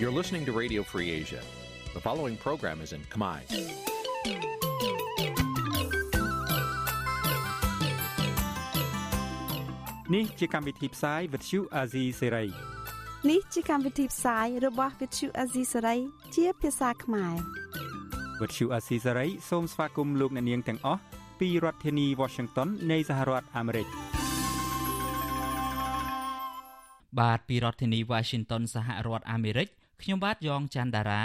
You're listening to Radio Free Asia. The following program is in Khmer. នេះជាកម្មវិធីផ្សាយ Vuthu Azizi Serai នេះជាកម្មវិធីផ្សាយរបស់ Vuthu Azizi Serai ជាភាសាខ្មែរ Vuthu Azizi Serai សូមស្វាគមន៍លោកអ្នកនាងទាំងអស់ពីរដ្ឋធានី Washington នៃសហរដ្ឋអាមេរិកបាទពីរដ្ឋធានី Washington សហរដ្ឋអាមេរិក ខ្ញុំបាទយ៉ងច័ន្ទដារា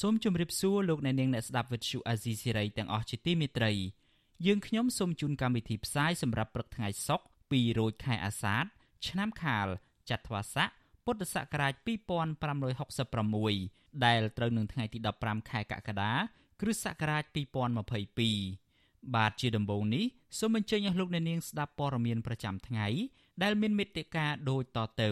សូមជម្រាបសួរលោកអ្នកនាងអ្នកស្ដាប់វិទ្យុអាស៊ីសេរីទាំងអស់ជាទីមេត្រីយើងខ្ញុំសូមជូនកម្មវិធីផ្សាយសម្រាប់ព្រឹកថ្ងៃសុក្រ2រោចខែអាសាឍឆ្នាំខាលចត្វាស័កពុទ្ធសករាជ2566ដែលត្រូវនឹងថ្ងៃទី15ខែកក្កដាគ្រិស្តសករាជ2022បាទជាដំបូងនេះសូមអញ្ជើញអស់លោកអ្នកនាងស្ដាប់ព័ត៌មានប្រចាំថ្ងៃដែលមានមេត្តាដូចតទៅ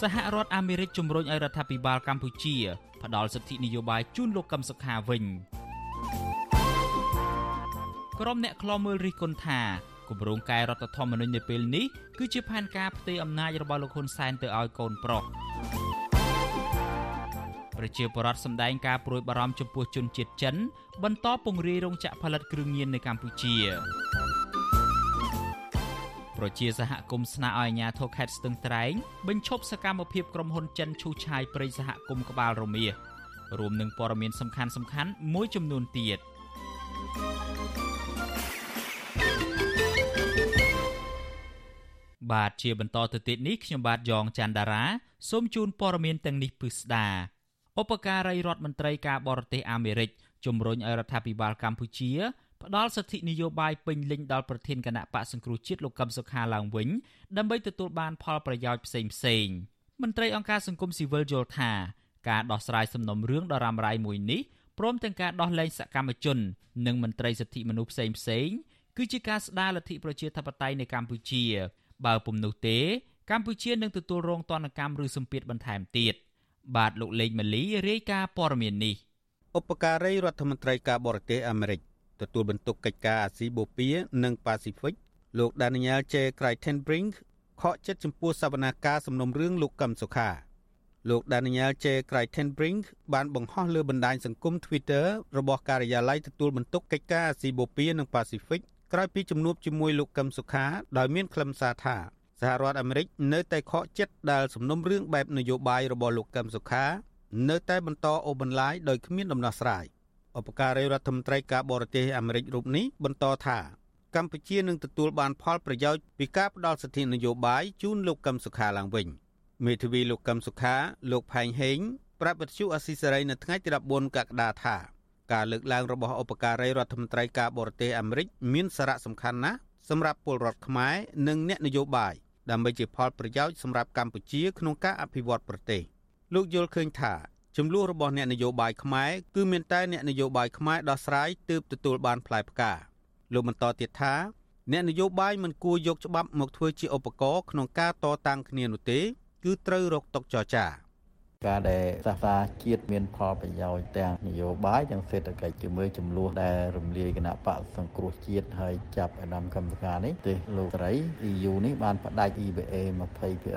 សហរដ្ឋអាមេរិកជំរុញឲ្យរដ្ឋាភិបាលកម្ពុជាផ្ដល់សិទ្ធិនយោបាយជូនលោកកឹមសុខាវិញក្រុមអ្នកខ្លោមើលរិះគន់ថាគម្រោងកែរដ្ឋធម្មនុញ្ញនៅពេលនេះគឺជាផែនការផ្ទេរអំណាចរបស់លោកហ៊ុនសែនទៅឲ្យកូនប្រុសប្រជាពលរដ្ឋសម្ដែងការព្រួយបារម្ភចំពោះជនជាតិចិន បន្តពង្រាយរោងចក្រផលិតគ្រឿងញៀននៅកម្ពុជា ប្រជាសហគមន៍ស្នើឲ្យអាជ្ញាធរខេត្តស្ទឹងត្រែងបញ្ឈប់សកម្មភាពក្រុមហ៊ុនចិនឈូសឆាយព្រៃសហគមន៍ក្បាលរមៀសរួមនឹងព័ត៌មានសំខាន់សំខាន់មួយចំនួនទៀតបាទជាបន្តទៅទៀតនេះខ្ញុំបាទយ៉ងច័ន្ទដារាសូមជូនព័ត៌មានទាំងនេះពិស្ដាឧបការីរដ្ឋមន្ត្រីការបរទេសអាមេរិកជំរុញឲ្យរដ្ឋាភិបាលកម្ពុជា ផ្ដល់សិទ្ធិនយោបាយពេញលេញដល់ប្រធានគណៈបកសង្គ្រោះជាតិលោកកឹមសុខាឡើងវិញដើម្បីទទួលបានផលប្រយោជន៍ផ្សេងផ្សេងមន្ត្រីអង្គការសង្គមស៊ីវិលយល់ថាការដោះស្រាយសំណុំរឿងដ៏រ៉ាំរ៉ៃមួយនេះព្រមទាំងការដោះលែងសកម្មជន និងមន្ត្រីសិទ្ធិមនុស្សផ្សេងផ្សេងគឺជាការស្ដារលទ្ធិប្រជាធិបតេយ្យនៅកម្ពុជា បើពុំនោះទេ កម្ពុជានឹងទទួលរងទណ្ឌកម្មឬសម្ពាធបន្ថែមទៀតបាទលោកលេងម៉ាលីរាយការណ៍ព័ត៌មាននេះឧបការីរដ្ឋមន្ត្រីការបរទេសអាមេរិក ទទួលបន្ទុកកិច្ចការអាស៊ីបូព៌ានិងប៉ាស៊ីហ្វិកលោក Daniel J. Crichtonbrink ខកចិត្តចំពោះសវនាការសំណុំរឿងលោកកឹមសុខាលោក Daniel J. Crichtonbrink បានបង្ហោះលើបណ្ដាញសង្គម Twitter របស់ការិយាល័យទទួលបន្ទុកកិច្ចការអាស៊ីបូព៌ានិងប៉ាស៊ីហ្វិកក្រោយពីជំនួបជាមួយលោកកឹមសុខាដោយមានខ្លឹមសារថាសហរដ្ឋអាមេរិកនៅតែខកចិត្តដែលសំណុំរឿងបែបនយោបាយរបស់លោកកឹមសុខា នៅតែបន្តអូសបន្លាយដោយគ្មានដំណោះស្រាយ ឧបការីរដ្ឋមន្ត្រីការបរទេសអាមេរិករូបនេះបន្តថាកម្ពុជានឹងទទួលបានផលប្រយោជន៍ពីការផ្ដល់សិទ្ធិនយោបាយជូនលោកកឹមសុខាឡើងវិញមេធាវីលោកកឹមសុខា លោកផែងហេងប្រាប់វិទ្យុអស៊ីសេរីនៅថ្ងៃទី14កក្កដាថាការលើកឡើងរបស់ឧបការីរដ្ឋមន្ត្រីការបរទេសអាមេរិកមានសារៈសំខាន់ណាស់សម្រាប់ពលរដ្ឋខ្មែរនិងអ្នកនយោបាយដើម្បីជាផលប្រយោជន៍សម្រាប់កម្ពុជាក្នុងការអភិវឌ្ឍប្រទេសលោកយល់ឃើញថា ចំនួនរបស់អ្នកនយោបាយខ្មែរគឺមានតែអ្នកនយោបាយខ្មែរដោះស្រាយទើបទទួលបានផ្លែផ្កាលោកបន្តទៀតថាអ្នកនយោបាយមិនគួរយកច្បាប់មកធ្វើជាឧបករណ៍ក្នុងការតតាំងគ្នានោះទេ គឺត្រូវរកតុចរចា ការដែលសាសនាជាតិមានផលប្រយោជន៍ទាំងនយោបាយទាំងសេដ្ឋកិច្ចជាមួយចំនួនដែលរំលាយគណៈបកសង្គ្រោះជាតិហើយចាប់អដាមកម្មការនេះទេលោកស្រី EU នេះបានផ្ដាច់ EBA 20%ឥ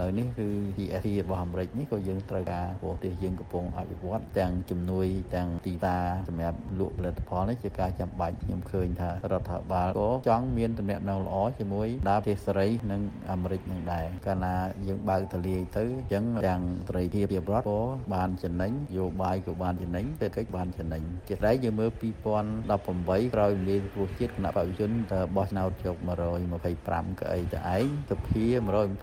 ឡូវនេះគឺ GSP របស់អាមេរិកនេះក៏យើងត្រូវការប្រទេសយើងកំពុងអភិវឌ្ឍទាំងជំនួយទាំងទីតាសម្រាប់លក់ផលិតផលនេះជាការចាំបាច់ខ្ញុំឃើញថារដ្ឋាភិបាលក៏ចង់មានតំណែងល្អជាមួយដល់ប្រទេសសេរីនិងអាមេរិកនឹងដែរកាលណាយើងបើកទលាយទៅអញ្ចឹងទាំងសេរីភាពរដ្ឋក៏បានចំណេញយោបាយក៏បានចំណេញសេដ្ឋកិច្ចបានចំណេញជាស្រ័យយើងមើល2018ក្រោយលានគ្រោះជាតិគណៈបព្វជិនទៅបោះឆ្នោតយក125កៅអីទៅឯងសភា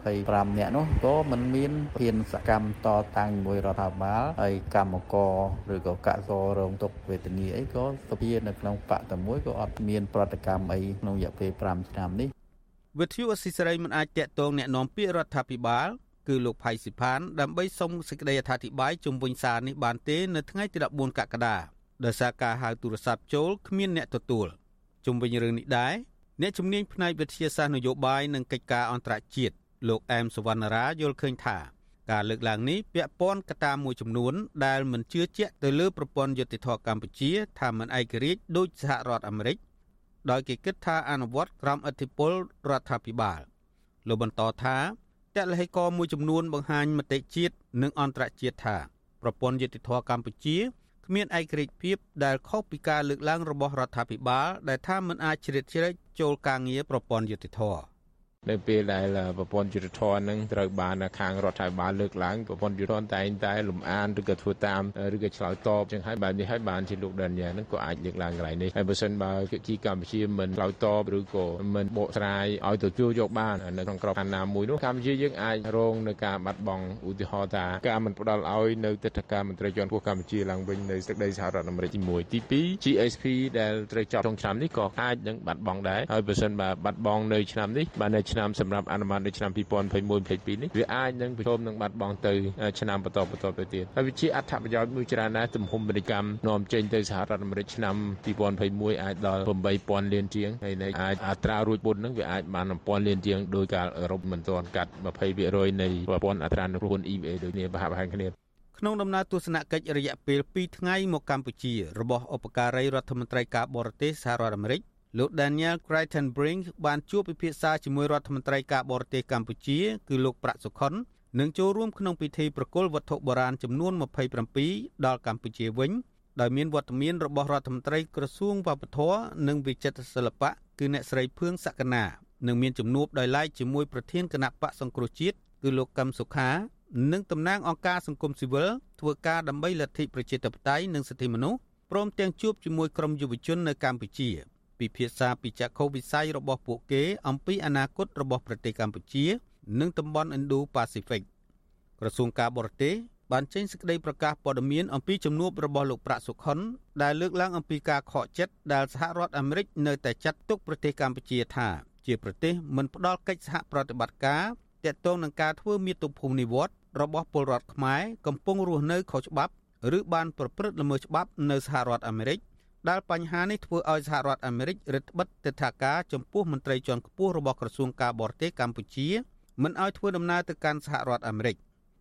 125នាក់នោះក៏មិនមានធានសកម្មតតាំងមួយរដ្ឋាភិបាលហើយកម្មករឬក៏កសរងទុកវេទនាអីក៏សភានៅក្នុងបកតែមួយក៏អត់មានប្រតិកម្មអីក្នុងរយៈពេល5ឆ្នាំនេះវិទ្យុអស៊ីសេរីមិនអាចតាក់ទងแนะនាំពាក្យរដ្ឋាភិបាល គឺលោកផៃស៊ីផានដើម្បីសុំសេចក្តីអធិប្បាយជុំវិញសារនេះបានទេនៅថ្ងៃទី14កក្កដាដោយសារការហៅទូរស័ព្ទចូលគ្មានអ្នកទទួលជុំវិញរឿងនេះដែរអ្នកជំនាញផ្នែកវិទ្យាសាស្ត្រនយោបាយនិងកិច្ចការអន្តរជាតិលោកអែមសវណ្ណារាយល់ឃើញថាការលើកឡើងនេះពាក់ព័ន្ធកត្តាមួយចំនួន ដែលមិនជឿជាក់ទៅលើប្រព័ន្ធយុតិធធកម្ពុជាថាមិនឯករាជ្យដោយសហរដ្ឋអាមេរិកដោយគេគិតថាអនុវត្តក្រោមឥទ្ធិពលរដ្ឋាភិបាលលោកបន្តថា តលហេកមួយចំនួនបង្ហាញមតិជាតិនិងអន្តរជាតិថាប្រព័ន្ធយុតិធធកម្ពុជាគ្មានឯករាជ្យភាពដែលខុសពីការលើកឡើងរបស់រដ្ឋាភិបាលដែលថាមិនអាចជ្រៀតជ្រែកចូលការងារប្រព័ន្ធយុតិធធ នៅពេលដែលប្រព័ន្ធយុទ្ធធននឹងត្រូវបានខាងរដ្ឋាភិបាលលើកឡើងប្រព័ន្ធយុទ្ធធនតែងតែលំអានឬក៏ធ្វើតាមឬក៏ឆ្លើយតបចឹងហើយបែបនេះហើយបានជាលោកដានយ៉ានឹងក៏អាចលើកឡើងកន្លែងនេះហើយបើសិនបើជាកម្ពុជាមិនឆ្លើយតបឬក៏មិនបកស្រាយឲ្យទទួលយកបាននៅក្នុងក្របខ័ណ្ឌណាមួយនោះកម្ពុជាយើងអាចរងនឹងការបាត់បង់ឧទាហរណ៍ថាការមិនផ្ដល់ឲ្យនៅទឹកធការមន្ត្រីជាន់ខ្ពស់កម្ពុជាឡើងវិញនៅទឹកដីសហរដ្ឋអាមេរិកទី1ទី2 GSP ដែលត្រូវចប់ក្នុងឆ្នាំនេះក៏អាចនឹងបាត់បង់ដែរហើយបើសិនបើបាត់បង់នៅឆ្នាំនេះបាននៅឆ្នាំសម្រាប់អនុម័តនៅឆ្នាំ2021-22នេះវាអាចនឹងប្រឈមនឹងបាត់បង់ទៅឆ្នាំបន្តបន្តទៅទៀតហើយវាជាអត្ថប្រយោជន៍មួយច្រើនណាស់ទំហំពាណិជ្ជកម្មនាំចេញទៅសហរដ្ឋអាមេរិកឆ្នាំ2021អាចដល់8000លានជាងហើយនៅអាចអត្រារួចពន្ធនឹងវាអាចបាន1000លានជាងដោយការអឺរ៉ុបមិនទាន់កាត់20%នៃប្រព័ន្ធអត្រានុពល EVA ដូចនេះប្រហាក់ប្រហែលគ្នាក្នុងដំណើរទស្សនកិច្ចរយៈពេល2ថ្ងៃមកកម្ពុជារបស់ឧបការីរដ្ឋមន្ត្រីការបរទេសសហរដ្ឋអាមេរិក លោក Daniel Creighton-Brink បានជួបពិភាក្សាជាមួយរដ្ឋមន្ត្រីការបរទេសកម្ពុជា គឺលោកប្រាក់សុខុននិងចូលរួមក្នុងពិធីប្រគល់វត្ថុបុរាណចំនួន27ដល់កម្ពុជាវិញដោយមានវត្តមានរបស់រដ្ឋមន្ត្រីក្រសួងវប្បធម៌និងវិចិត្រសិល្បៈគឺអ្នកស្រីភឿងសក្កណានិងមានជំនួបដោយឡែកជាមួយប្រធានគណៈបកសង្គ្រោះជាតិគឺលោកកឹមសុខានិងតំណាងអង្គការសង្គមស៊ីវិលធ្វើការដើម្បីលទ្ធិប្រជាធិបតេយ្យនិងសិទ្ធិមនុស្សព្រមទាំងជួបជាមួយក្រុមយុវជននៅកម្ពុជា ពិភាក្សាពីចក្ខុវិស័យរបស់ពួកគេអំពីអនាគតរបស់ប្រទេសកម្ពុជា និងតំបន់ Indo-Pacific ក្រសួងការបរទេសបានចេញសេចក្តីប្រកាសព័ត៌មានអំពីជំនួបរបស់លោកប្រាក់សុខុនដែលលើកឡើងអំពីការខកចិត្តដែលសហរដ្ឋអាមេរិកនៅតែចាត់ទុកប្រទេសកម្ពុជាថា ជាប្រទេសមិនផ្ដល់កិច្ចសហប្រតិបត្តិការទាក់ទងនឹងការធ្វើមាតុភូមិនិវត្តរបស់ពលរដ្ឋខ្មែរកំពុងរស់នៅខុសច្បាប់ ឬបានប្រព្រឹត្តល្មើសច្បាប់នៅសហរដ្ឋអាមេរិក ដែលបញ្ហានេះធ្វើឲ្យសហរដ្ឋអាមេរិករឹតបន្តឹងទិដ្ឋាការចំពោះមន្ត្រីជាន់ខ្ពស់របស់ក្រសួងការបរទេសកម្ពុជាមិនឲ្យធ្វើដំណើរទៅកាន់សហរដ្ឋអាមេរិក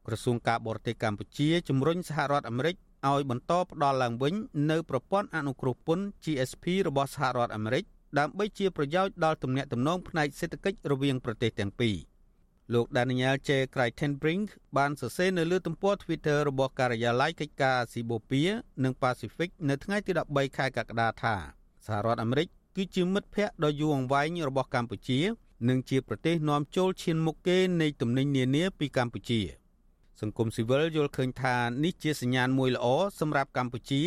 ក្រសួងការបរទេសកម្ពុជាជំរុញសហរដ្ឋអាមេរិកឲ្យបន្តផ្ដល់ឡើងវិញនៅប្រព័ន្ធអនុគ្រោះពន្ធ GSP របស់សហរដ្ឋអាមេរិកដើម្បីជាប្រយោជន៍ដល់ទំនាក់ទំនងផ្នែកសេដ្ឋកិច្ចរវាងប្រទេសទាំងពីរ។ លោក Daniel J. Crichton-Brink បានសរសេរនៅលើទំព័រ Twitter របស់ការិយាល័យកិច្ចការអាស៊ីបូព៌ានិងប៉ាស៊ីហ្វិកនៅថ្ងៃទី13ខែកក្កដាថាសហរដ្ឋអាមេរិកគឺជាមិត្តភ័ក្តិដ៏យូរអង្វែងរបស់កម្ពុជា និងជាប្រទេសនាំចូលឈានមុខគេនៃទំនិញនានាពីកម្ពុជា សង្គមស៊ីវិលយល់ឃើញថានេះជាសញ្ញាណមួយល្អសម្រាប់កម្ពុជា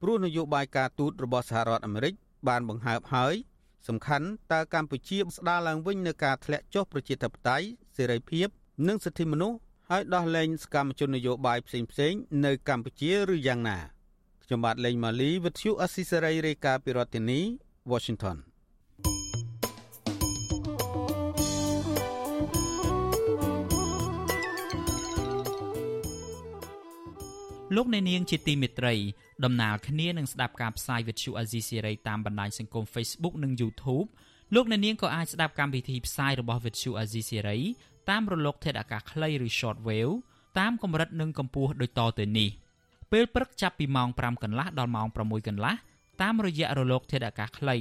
ព្រោះនយោបាយការទូតរបស់សហរដ្ឋអាមេរិកបានបង្ហើបហើយសំខាន់តើកម្ពុជាស្ដារឡើងវិញនៅការធ្លាក់ចុះប្រជាធិបតេយ្យ សេរីភាព និងសិទ្ធិមនុស្សហើយដោះលែងសកម្មជននយោបាយផ្សេងៗនៅកម្ពុជាឬយ៉ាងណាខ្ញុំបាទលេងម៉ាលីវិទ្យុអស៊ីសេរីរាយការណ៍ពីរដ្ឋធានី Washington លោកអ្នកនាងជាទីមេត្រីដំណើរគ្នានឹងស្ដាប់ការផ្សាយវិទ្យុអាស៊ីសេរីតាមបណ្ដាញសង្គម Facebook និង YouTube លោកអ្នកនាងក៏អាចស្ដាប់កម្មវិធីផ្សាយរបស់ Vuthu Azizi Serai តាមរលកធាតុអាកាសខ្លីឬ Shortwave តាមកម្រិតនិងកម្ពស់ដូចតទៅនេះពេលព្រឹកចាប់ពីម៉ោង5កន្លះដល់ម៉ោង6កន្លះតាមរយៈរលកធាតុអាកាសខ្លី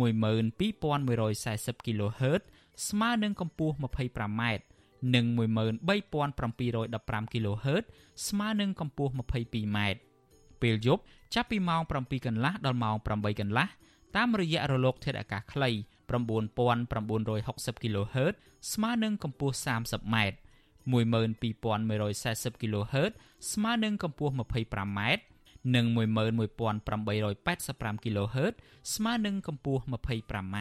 12140 kHz ស្មើនឹងកម្ពស់ 25m និង13715 kHz ស្មើនឹងកម្ពស់ 22m ពេលយប់ចាប់ពីម៉ោង7កន្លះដល់ម៉ោង8កន្លះតាមរយៈរលកធាតុអាកាសខ្លី 9960 kHz ស្មើនឹងកម្ពស់ 30m 12140 kHz ស្មើនឹងកម្ពស់ 25m និង11885 kHz ស្មើនឹងកម្ពស់ 25m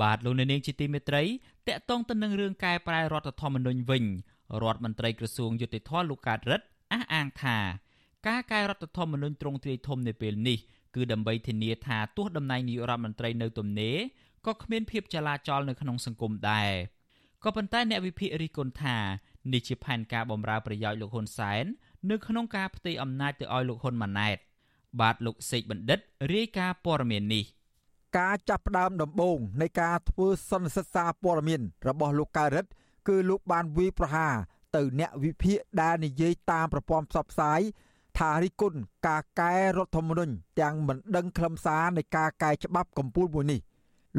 បាទលោកអ្នកនាងជាទីមេត្រីតកតងទៅនឹងរឿងកែប្រែរដ្ឋធម្មនុញ្ញវិញរដ្ឋមន្ត្រីក្រសួងយុតិធម៌លោកកើតរិទ្ធអះអាងថា ការកែរដ្ឋធម្មនុញ្ញត្រង់ទ្រាយធំនៅពេលនេះគឺដើម្បីធានាថាទោះតំណែងនាយករដ្ឋមន្ត្រីនៅទំនេរក៏គ្មានភាពចលាចលនៅក្នុងសង្គមដែរក៏ប៉ុន្តែអ្នកវិភាគរិះគន់ថានេះជាផែនការបំរើប្រយោជន៍លោកហ៊ុនសែននៅក្នុងការផ្ទេរអំណាចទៅឲ្យលោកហ៊ុនម៉ាណែត បាទលោកសេកបណ្ឌិតរាយការណ៍ព័ត៌មាននេះការចាប់ផ្ដើមដំបូងនៃការធ្វើសន្និសីទសារព័ត៌មាន របស់លោកកៅរិទ្ធគឺលោកបានវាយប្រហារទៅអ្នកវិភាគដែលនិយាយតាមប្រព័ន្ធផ្សព្វផ្សាយ ថារិគុណការកែរដ្ឋធម្មនុញ្ញទាំងមិនដឹងខ្លឹមសារនៃការកែច្បាប់កម្ពុជាមួយនេះ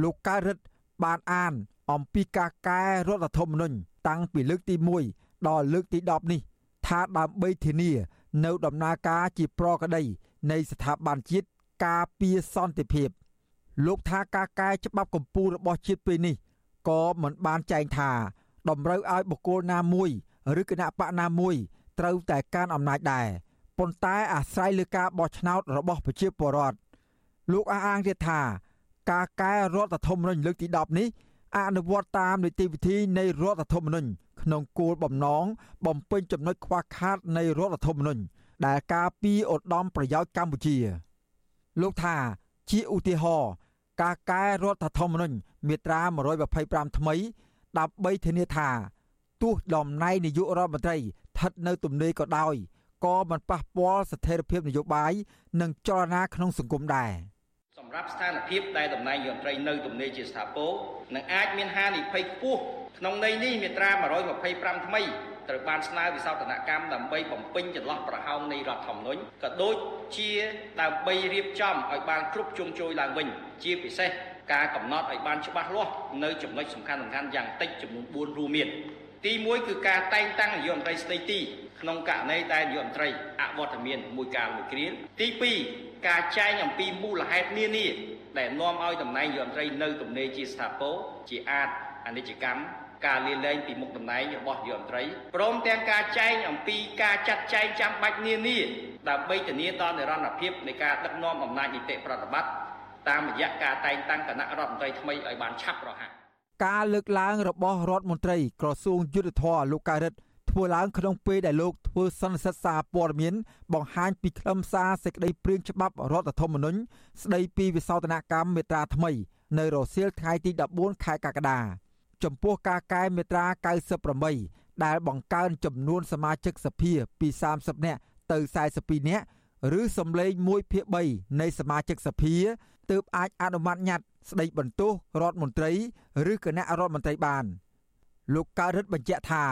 លោកកើតរិទ្ធបានអាន អំពីការកែរដ្ឋធម្មនុញ្ញតាំងពីលើកទី1ដល់លើកទី10នេះ ថាដើម្បីធានា នៅដំណើរការជាប្រក្រតីនៃស្ថាប័នជាតិការពារសន្តិភាព លោកថាការកែច្បាប់កម្ពុជារបស់ជាតិពេលនេះក៏មិនបានចែងថាតម្រូវឲ្យបុគ្គលណាមួយ ឬគណៈបកណាមួយត្រូវតែការអំណាចដែរ ប៉ុន្តែអាស្រ័យលើការបោះឆ្នោតរបស់ប្រជាពលរដ្ឋលោកអះអាងទៀតថា ការកែរដ្ឋធម្មនុញ្ញលើកទី10នេះអនុវត្តតាមនីតិវិធីនៃរដ្ឋធម្មនុញ្ញក្នុងគោលបំណងបំពេញចំណុចខ្វះខាតនៃរដ្ឋធម្មនុញ្ញដែលការពីឧត្តមប្រយោជន៍កម្ពុជា លោកថាជាឧទាហរណ៍ការកែរដ្ឋធម្មនុញ្ញមាត្រា125ថ្មីដើម្បីធានាថាទោះតំណែងនាយករដ្ឋមន្ត្រីស្ថិតនៅទំនេរក៏ដោយ ក៏មិនប៉ះពាល់ស្ថិរភាពនយោបាយនិងចលនាក្នុងសង្គមដែរសម្រាប់ស្ថានភាពដែលតំណែងយមត្រីនៅទំនេរជាស្ថាពរនឹងអាចមានហានិភ័យខ្ពស់ក្នុងន័យនេះមាត្រា125ថ្មីត្រូវបានស្នើវិសោធនកម្មដើម្បីបំពេញចន្លោះប្រហោងនៃរដ្ឋធម្មនុញ្ញក៏ដូចជាដើម្បីរៀបចំឲ្យបានគ្រប់ជ្រុងជ្រោយឡើងវិញជាពិសេសការកំណត់ឲ្យបានច្បាស់លាស់នៅចំណុចសំខាន់សំខាន់យ៉ាងតិចចំនួន4រួមមាន ទី1គឺការតែងតាំងនាយករដ្ឋមន្ត្រីស្ដីទីក្នុងករណីដែលនាយករដ្ឋមន្ត្រីអវត្តមានមួយកាលមួយគ្រាទី2ការចែងអំពីមូលហេតុនានាដែលនាំឲ្យតំណែងនាយករដ្ឋមន្ត្រីនៅទំនេរជាស្ថាពរជាអាចអនិច្ចកម្មការលាលែងពីមុខតំណែងរបស់នាយករដ្ឋមន្ត្រីព្រមទាំងការចែងអំពីការចាត់ចែងចាំបាច់នានាដើម្បីធានាដល់និរន្តរភាពនៃការដឹកនាំអំណាចនីតិប្រតិបត្តិតាមរយៈការតែងតាំងគណៈរដ្ឋមន្ត្រីថ្មីឲ្យបានឆាប់រហ័ស ការលើកឡើងរបស់រដ្ឋមន្ត្រីក្រសួងយុទ្ធភ័ពលោកកើតរិទ្ធធ្វើឡើងក្នុងពេលដែលលោកធ្វើសន្និសីទសារព័ត៌មានបង្ហាញពីខ្លឹមសារសេចក្តីព្រាងច្បាប់រដ្ឋធម្មនុញ្ញស្តីពីវិសោធនកម្មមេត្រាថ្មី នៅរសៀលថ្ងៃទី14ខែកក្កដាចំពោះការកែមេត្រា98ដែលបង្កើនចំនួនសមាជិកសភាពី30នាក់ទៅ42នាក់ឬសម្លេង1ភាគ3នៃសមាជិកសភា ទើបអាចអនុម័តញត្តិស្ដីបន្ទោសរដ្ឋមន្ត្រីឬគណៈរដ្ឋមន្ត្រីបាន លោកកើតរិទ្ធបញ្ជាក់ថា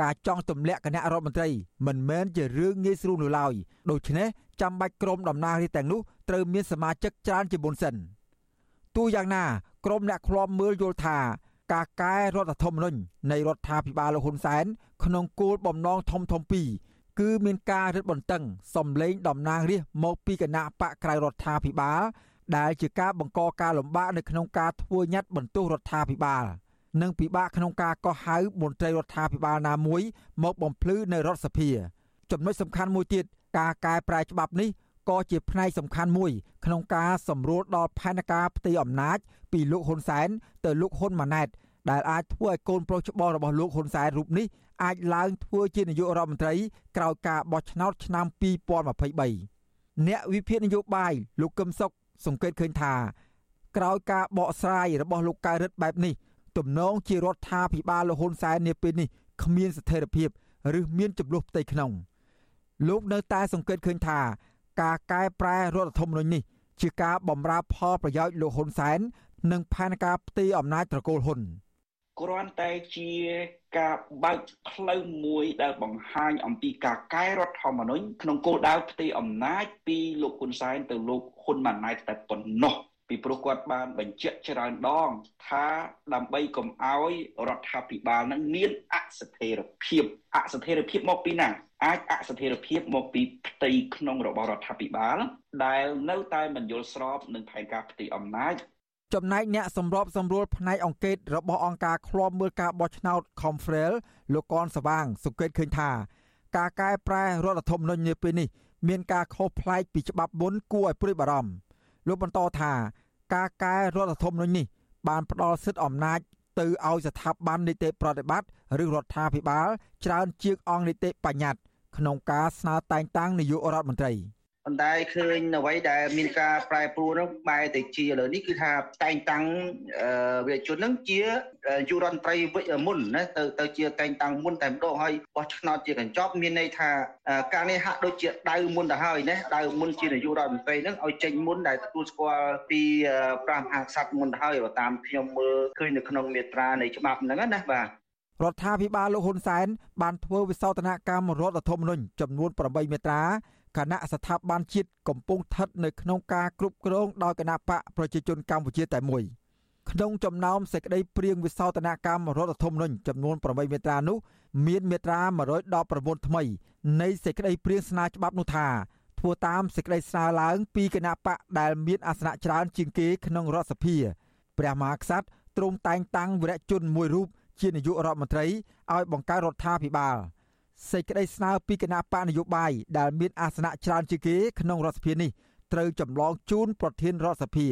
ការចង់ទម្លាក់គណៈរដ្ឋមន្ត្រីមិនមែនជារឿងងាយស្រួលនោះឡើយដូច្នេះចាំបាច់ក្រុមតំណាងរាស្ត្រទាំងនោះត្រូវមានសមាជិកច្រើនជាមុនសិនទោះយ៉ាងណាក្រុមអ្នកឃ្លាំមើលយល់ថាការកែរដ្ឋធម្មនុញ្ញនៃរដ្ឋាភិបាលលោកហ៊ុនសែនក្នុងគោលបំណងធំធំពីរគឺមានការរឹតបន្តឹងសម្លេងតំណាងរាស្ត្រមកពីគណៈបកក្រៅរដ្ឋាភិបាល ដែលជាការបង្កការលំបាកនៅក្នុងការធ្វើញត្តិបន្ទោសរដ្ឋាភិបាលនិងពិបាកក្នុងការកោះហៅមន្ត្រីរដ្ឋាភិបាលណាមួយមកបំភ្លឺនៅរដ្ឋសភា ចំណុចសំខាន់មួយទៀតការកែប្រែច្បាប់នេះក៏ជាផ្នែកសំខាន់មួយ ក្នុងការសម្រួលដល់ផែនការផ្ទៃអំណាច ពីលោកហ៊ុនសែនទៅលោកហ៊ុនម៉ាណែតដែលអាចធ្វើឲ្យកូនប្រុសច្បងរបស់លោកហ៊ុនសែនរូបនេះអាចឡើងធ្វើជានាយករដ្ឋមន្ត្រីក្រោយការបោះឆ្នោតឆ្នាំ2023អ្នកវិភាគនយោបាយលោកកឹមសុខ សង្កេតឃើញថាក្រោយការបកស្រាយរបស់លោកកៅរិទ្ធបែបនេះទំនងជារដ្ឋាភិបាលលហ៊ុនសែននាពេលនេះគ្មានស្ថិរភាពឬមានចំនួនផ្ទៃក្នុងលោកនៅតែសង្កេតឃើញថាការកែប្រែរដ្ឋធម្មនុញ្ញនេះជាការបំរើផលប្រយោជន៍លោកហ៊ុនសែននិងផែនការផ្ទេរអំណាចត្រកូលហ៊ុនគ្រាន់តែជា ការបើកផ្លូវមួយដែលបង្ហាញអំពីការកែរដ្ឋធម្មនុញ្ញក្នុងគោលដៅផ្ទេរអំណាចពីលោកហ៊ុនសែនទៅលោកហ៊ុនម៉ាណែតតែប៉ុណ្ណោះពីព្រោះគាត់បានបញ្ជាក់ច្រើនដង ថាដើម្បីកុំឲ្យរដ្ឋាភិបាលនឹងមានអស្ថិរភាពអស្ថិរភាពមកពីណាអាចអស្ថិរភាពមកពីផ្ទៃក្នុងរបស់រដ្ឋាភិបាល ដែលនៅតែមិនយល់ស្របនឹងផែនការផ្ទៃអំណាច ចំណែកអ្នកសម្របសម្រួលផ្នែកអង្កេតរបស់អង្គការឃ្លាំមើលការបោះឆ្នោត Confrel លោកកនសវាងសង្កេតឃើញថា ការកែប្រែរដ្ឋធម្មនុញ្ញនាពេលនេះមានការខុសប្លែកពីច្បាប់មុនគួរឲ្យព្រួយបារម្ភលោកបន្តថាការកែរដ្ឋធម្មនុញ្ញនេះបានផ្ដល់សិទ្ធិអំណាចទៅឲ្យស្ថាប័ននីតិប្រតិបត្តិឬរដ្ឋាភិបាល ច្រើនជាងអង្គនីតិបញ្ញត្តិក្នុងការស្នើតែងតាំងនាយករដ្ឋមន្ត្រី។ ប៉ុន្តែឃើញអ្វីដែលមានការប្រែប្រួលនោះបែរទៅជាឥឡូវនេះគឺថាតែងតាំងវិជននឹងជាយុរដ្ឋមន្ត្រីមុនណាទៅទៅជាតែងតាំងមុនតែម្ដងហើយបោះឆ្នោតជាកញ្ចប់មានន័យថាការនេះហាក់ដូចជាដៅមុនទៅហើយណាដៅមុនជានាយករដ្ឋមន្ត្រីនឹងឲ្យចេញមុនដែលទទួលស្គាល់ពីព្រះមហាក្សត្រមុនទៅហើយតាមខ្ញុំមើលឃើញនៅក្នុងមាត្រានៃច្បាប់ហ្នឹងណាបាទរដ្ឋាភិបាលលោកហ៊ុនសែនបានធ្វើវិសោធនកម្មរដ្ឋធម្មនុញ្ញចំនួន8មាត្រា គណៈស្ថាប័នជាតិកំពុងស្ថិតនៅក្នុងការគ្រប់គ្រងដោយគណៈបកប្រជាជនកម្ពុជាតែមួយក្នុងចំណោមសេចក្តីព្រៀងវិសោធនកម្មរដ្ឋធម្មនុញ្ញចំនួន8មាត្រានោះមានមាត្រា119ថ្មីនៃសេចក្តីព្រៀងស្នើច្បាប់នោះថាធ្វើតាមសេចក្តីស្នើឡើងពីគណៈបកដែលមានអាសនៈច្រើនជាងគេក្នុងរដ្ឋសភាព្រះមហាក្សត្រទ្រង់តែងតាំងវីរៈជនមួយរូបជានាយករដ្ឋមន្ត្រីឲ្យបង្កើតរដ្ឋាភិបាល សេចក្តីស្នើពីគណៈបកនយោបាយដែលមានអាសនៈច្រើនជាងគេក្នុងរដ្ឋសភានេះត្រូវចម្លងជូនប្រធានរដ្ឋសភា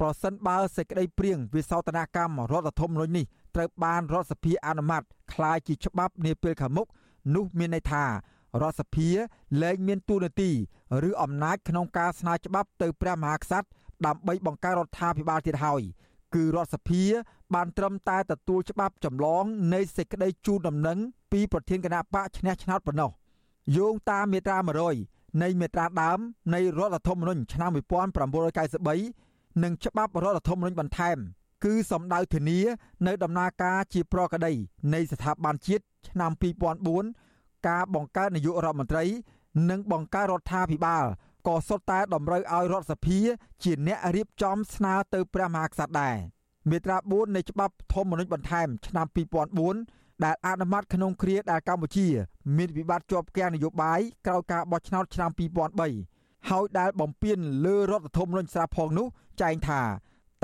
ប្រសិនបើសេចក្តីព្រៀងវិសោធនកម្មរដ្ឋធម្មនុញ្ញនេះត្រូវបានរដ្ឋសភាអនុម័តคล้ายជាច្បាប់នាពេលខាងមុខនោះមានន័យថារដ្ឋសភាលែងមានទួនាទីឬអំណាចក្នុងការស្នើច្បាប់ទៅព្រះមហាក្សត្រដើម្បីបង្កើតរដ្ឋាភិបាលទៀតហើយគឺរដ្ឋសភា បានត្រឹមតែទទួលច្បាប់ចម្លងនៃសេចក្តីជូនដំណឹងពីប្រធានគណៈបកឈ្នះឆ្នោតប៉ុណ្ណោះយោងតាមមាត្រា100នៃមាត្រាដើមនៃរដ្ឋធម្មនុញ្ញឆ្នាំ1993និងច្បាប់រដ្ឋធម្មនុញ្ញបន្ថែម គឺសម្ដៅធានានៅដំណើរការជាប្រកដីនៃស្ថាប័នជាតិឆ្នាំ2004ការបង្កើតនាយករដ្ឋមន្ត្រី និងបង្កើតរដ្ឋាភិបាលក៏សុទ្ធតែតម្រូវឲ្យរដ្ឋសភា ជាអ្នករៀបចំស្នើទៅព្រះមហាក្សត្រដែរ មាត្រា4នៃច្បាប់ធម្មនុញ្ញបន្ថែមឆ្នាំ2004ដែលអនុម័តក្នុងគ្រាដែលកម្ពុជា មានវិបត្តិជាប់គាំងនយោបាយក្រោយការបោះឆ្នោតឆ្នាំ2003ហើយដែលបំពេញលើរដ្ឋធម្មនុញ្ញស្រាប់ផងនោះចែងថា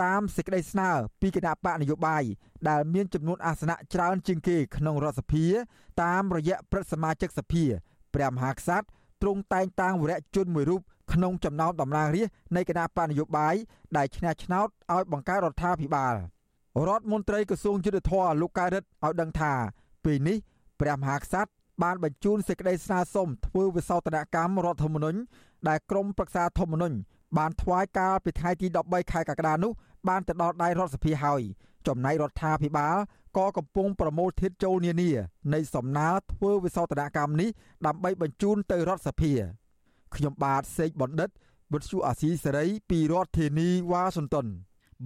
តាមសេចក្តីស្នើពីគណៈបកនយោបាយដែលមានចំនួនអាសនៈច្រើនជាងគេក្នុងរដ្ឋសភា តាមរយៈព្រឹទ្ធសមាជិកសភាព្រះមហាក្សត្រទ្រង់តែងតាំងវរៈជនមួយរូប ក្នុងចំណោមតំណាងរាស្ត្រនៃគណៈបកនយោបាយដែលឈ្នះឆ្នោតឲ្យបង្កើតរដ្ឋាភិបាលរដ្ឋមន្ត្រីក្រសួងយុទ្ធភ័ពលោកកៅរិតឲ្យដឹងថាពេលនេះព្រះមហាក្សត្របានបញ្ជូនសេចក្តីស្នើសុំធ្វើវិសោធនកម្មរដ្ឋធម្មនុញ្ញដែលក្រមប្រឹក្សាធម្មនុញ្ញបានថ្វាយកាលពីថ្ងៃទី13ខែកក្កដានោះបានទៅដល់ដៃរដ្ឋសភាហើយចំណែករដ្ឋាភិបាលក៏កំពុងប្រមូលធាតុចូលនានានៃសំណើធ្វើវិសោធនកម្មនេះដើម្បីបញ្ជូនទៅរដ្ឋសភា ខ្ញុំបាទសេកបណ្ឌិតវិទ្យុអាស៊ីសេរីពីរដ្ឋធានីវ៉ាស៊ីនតោន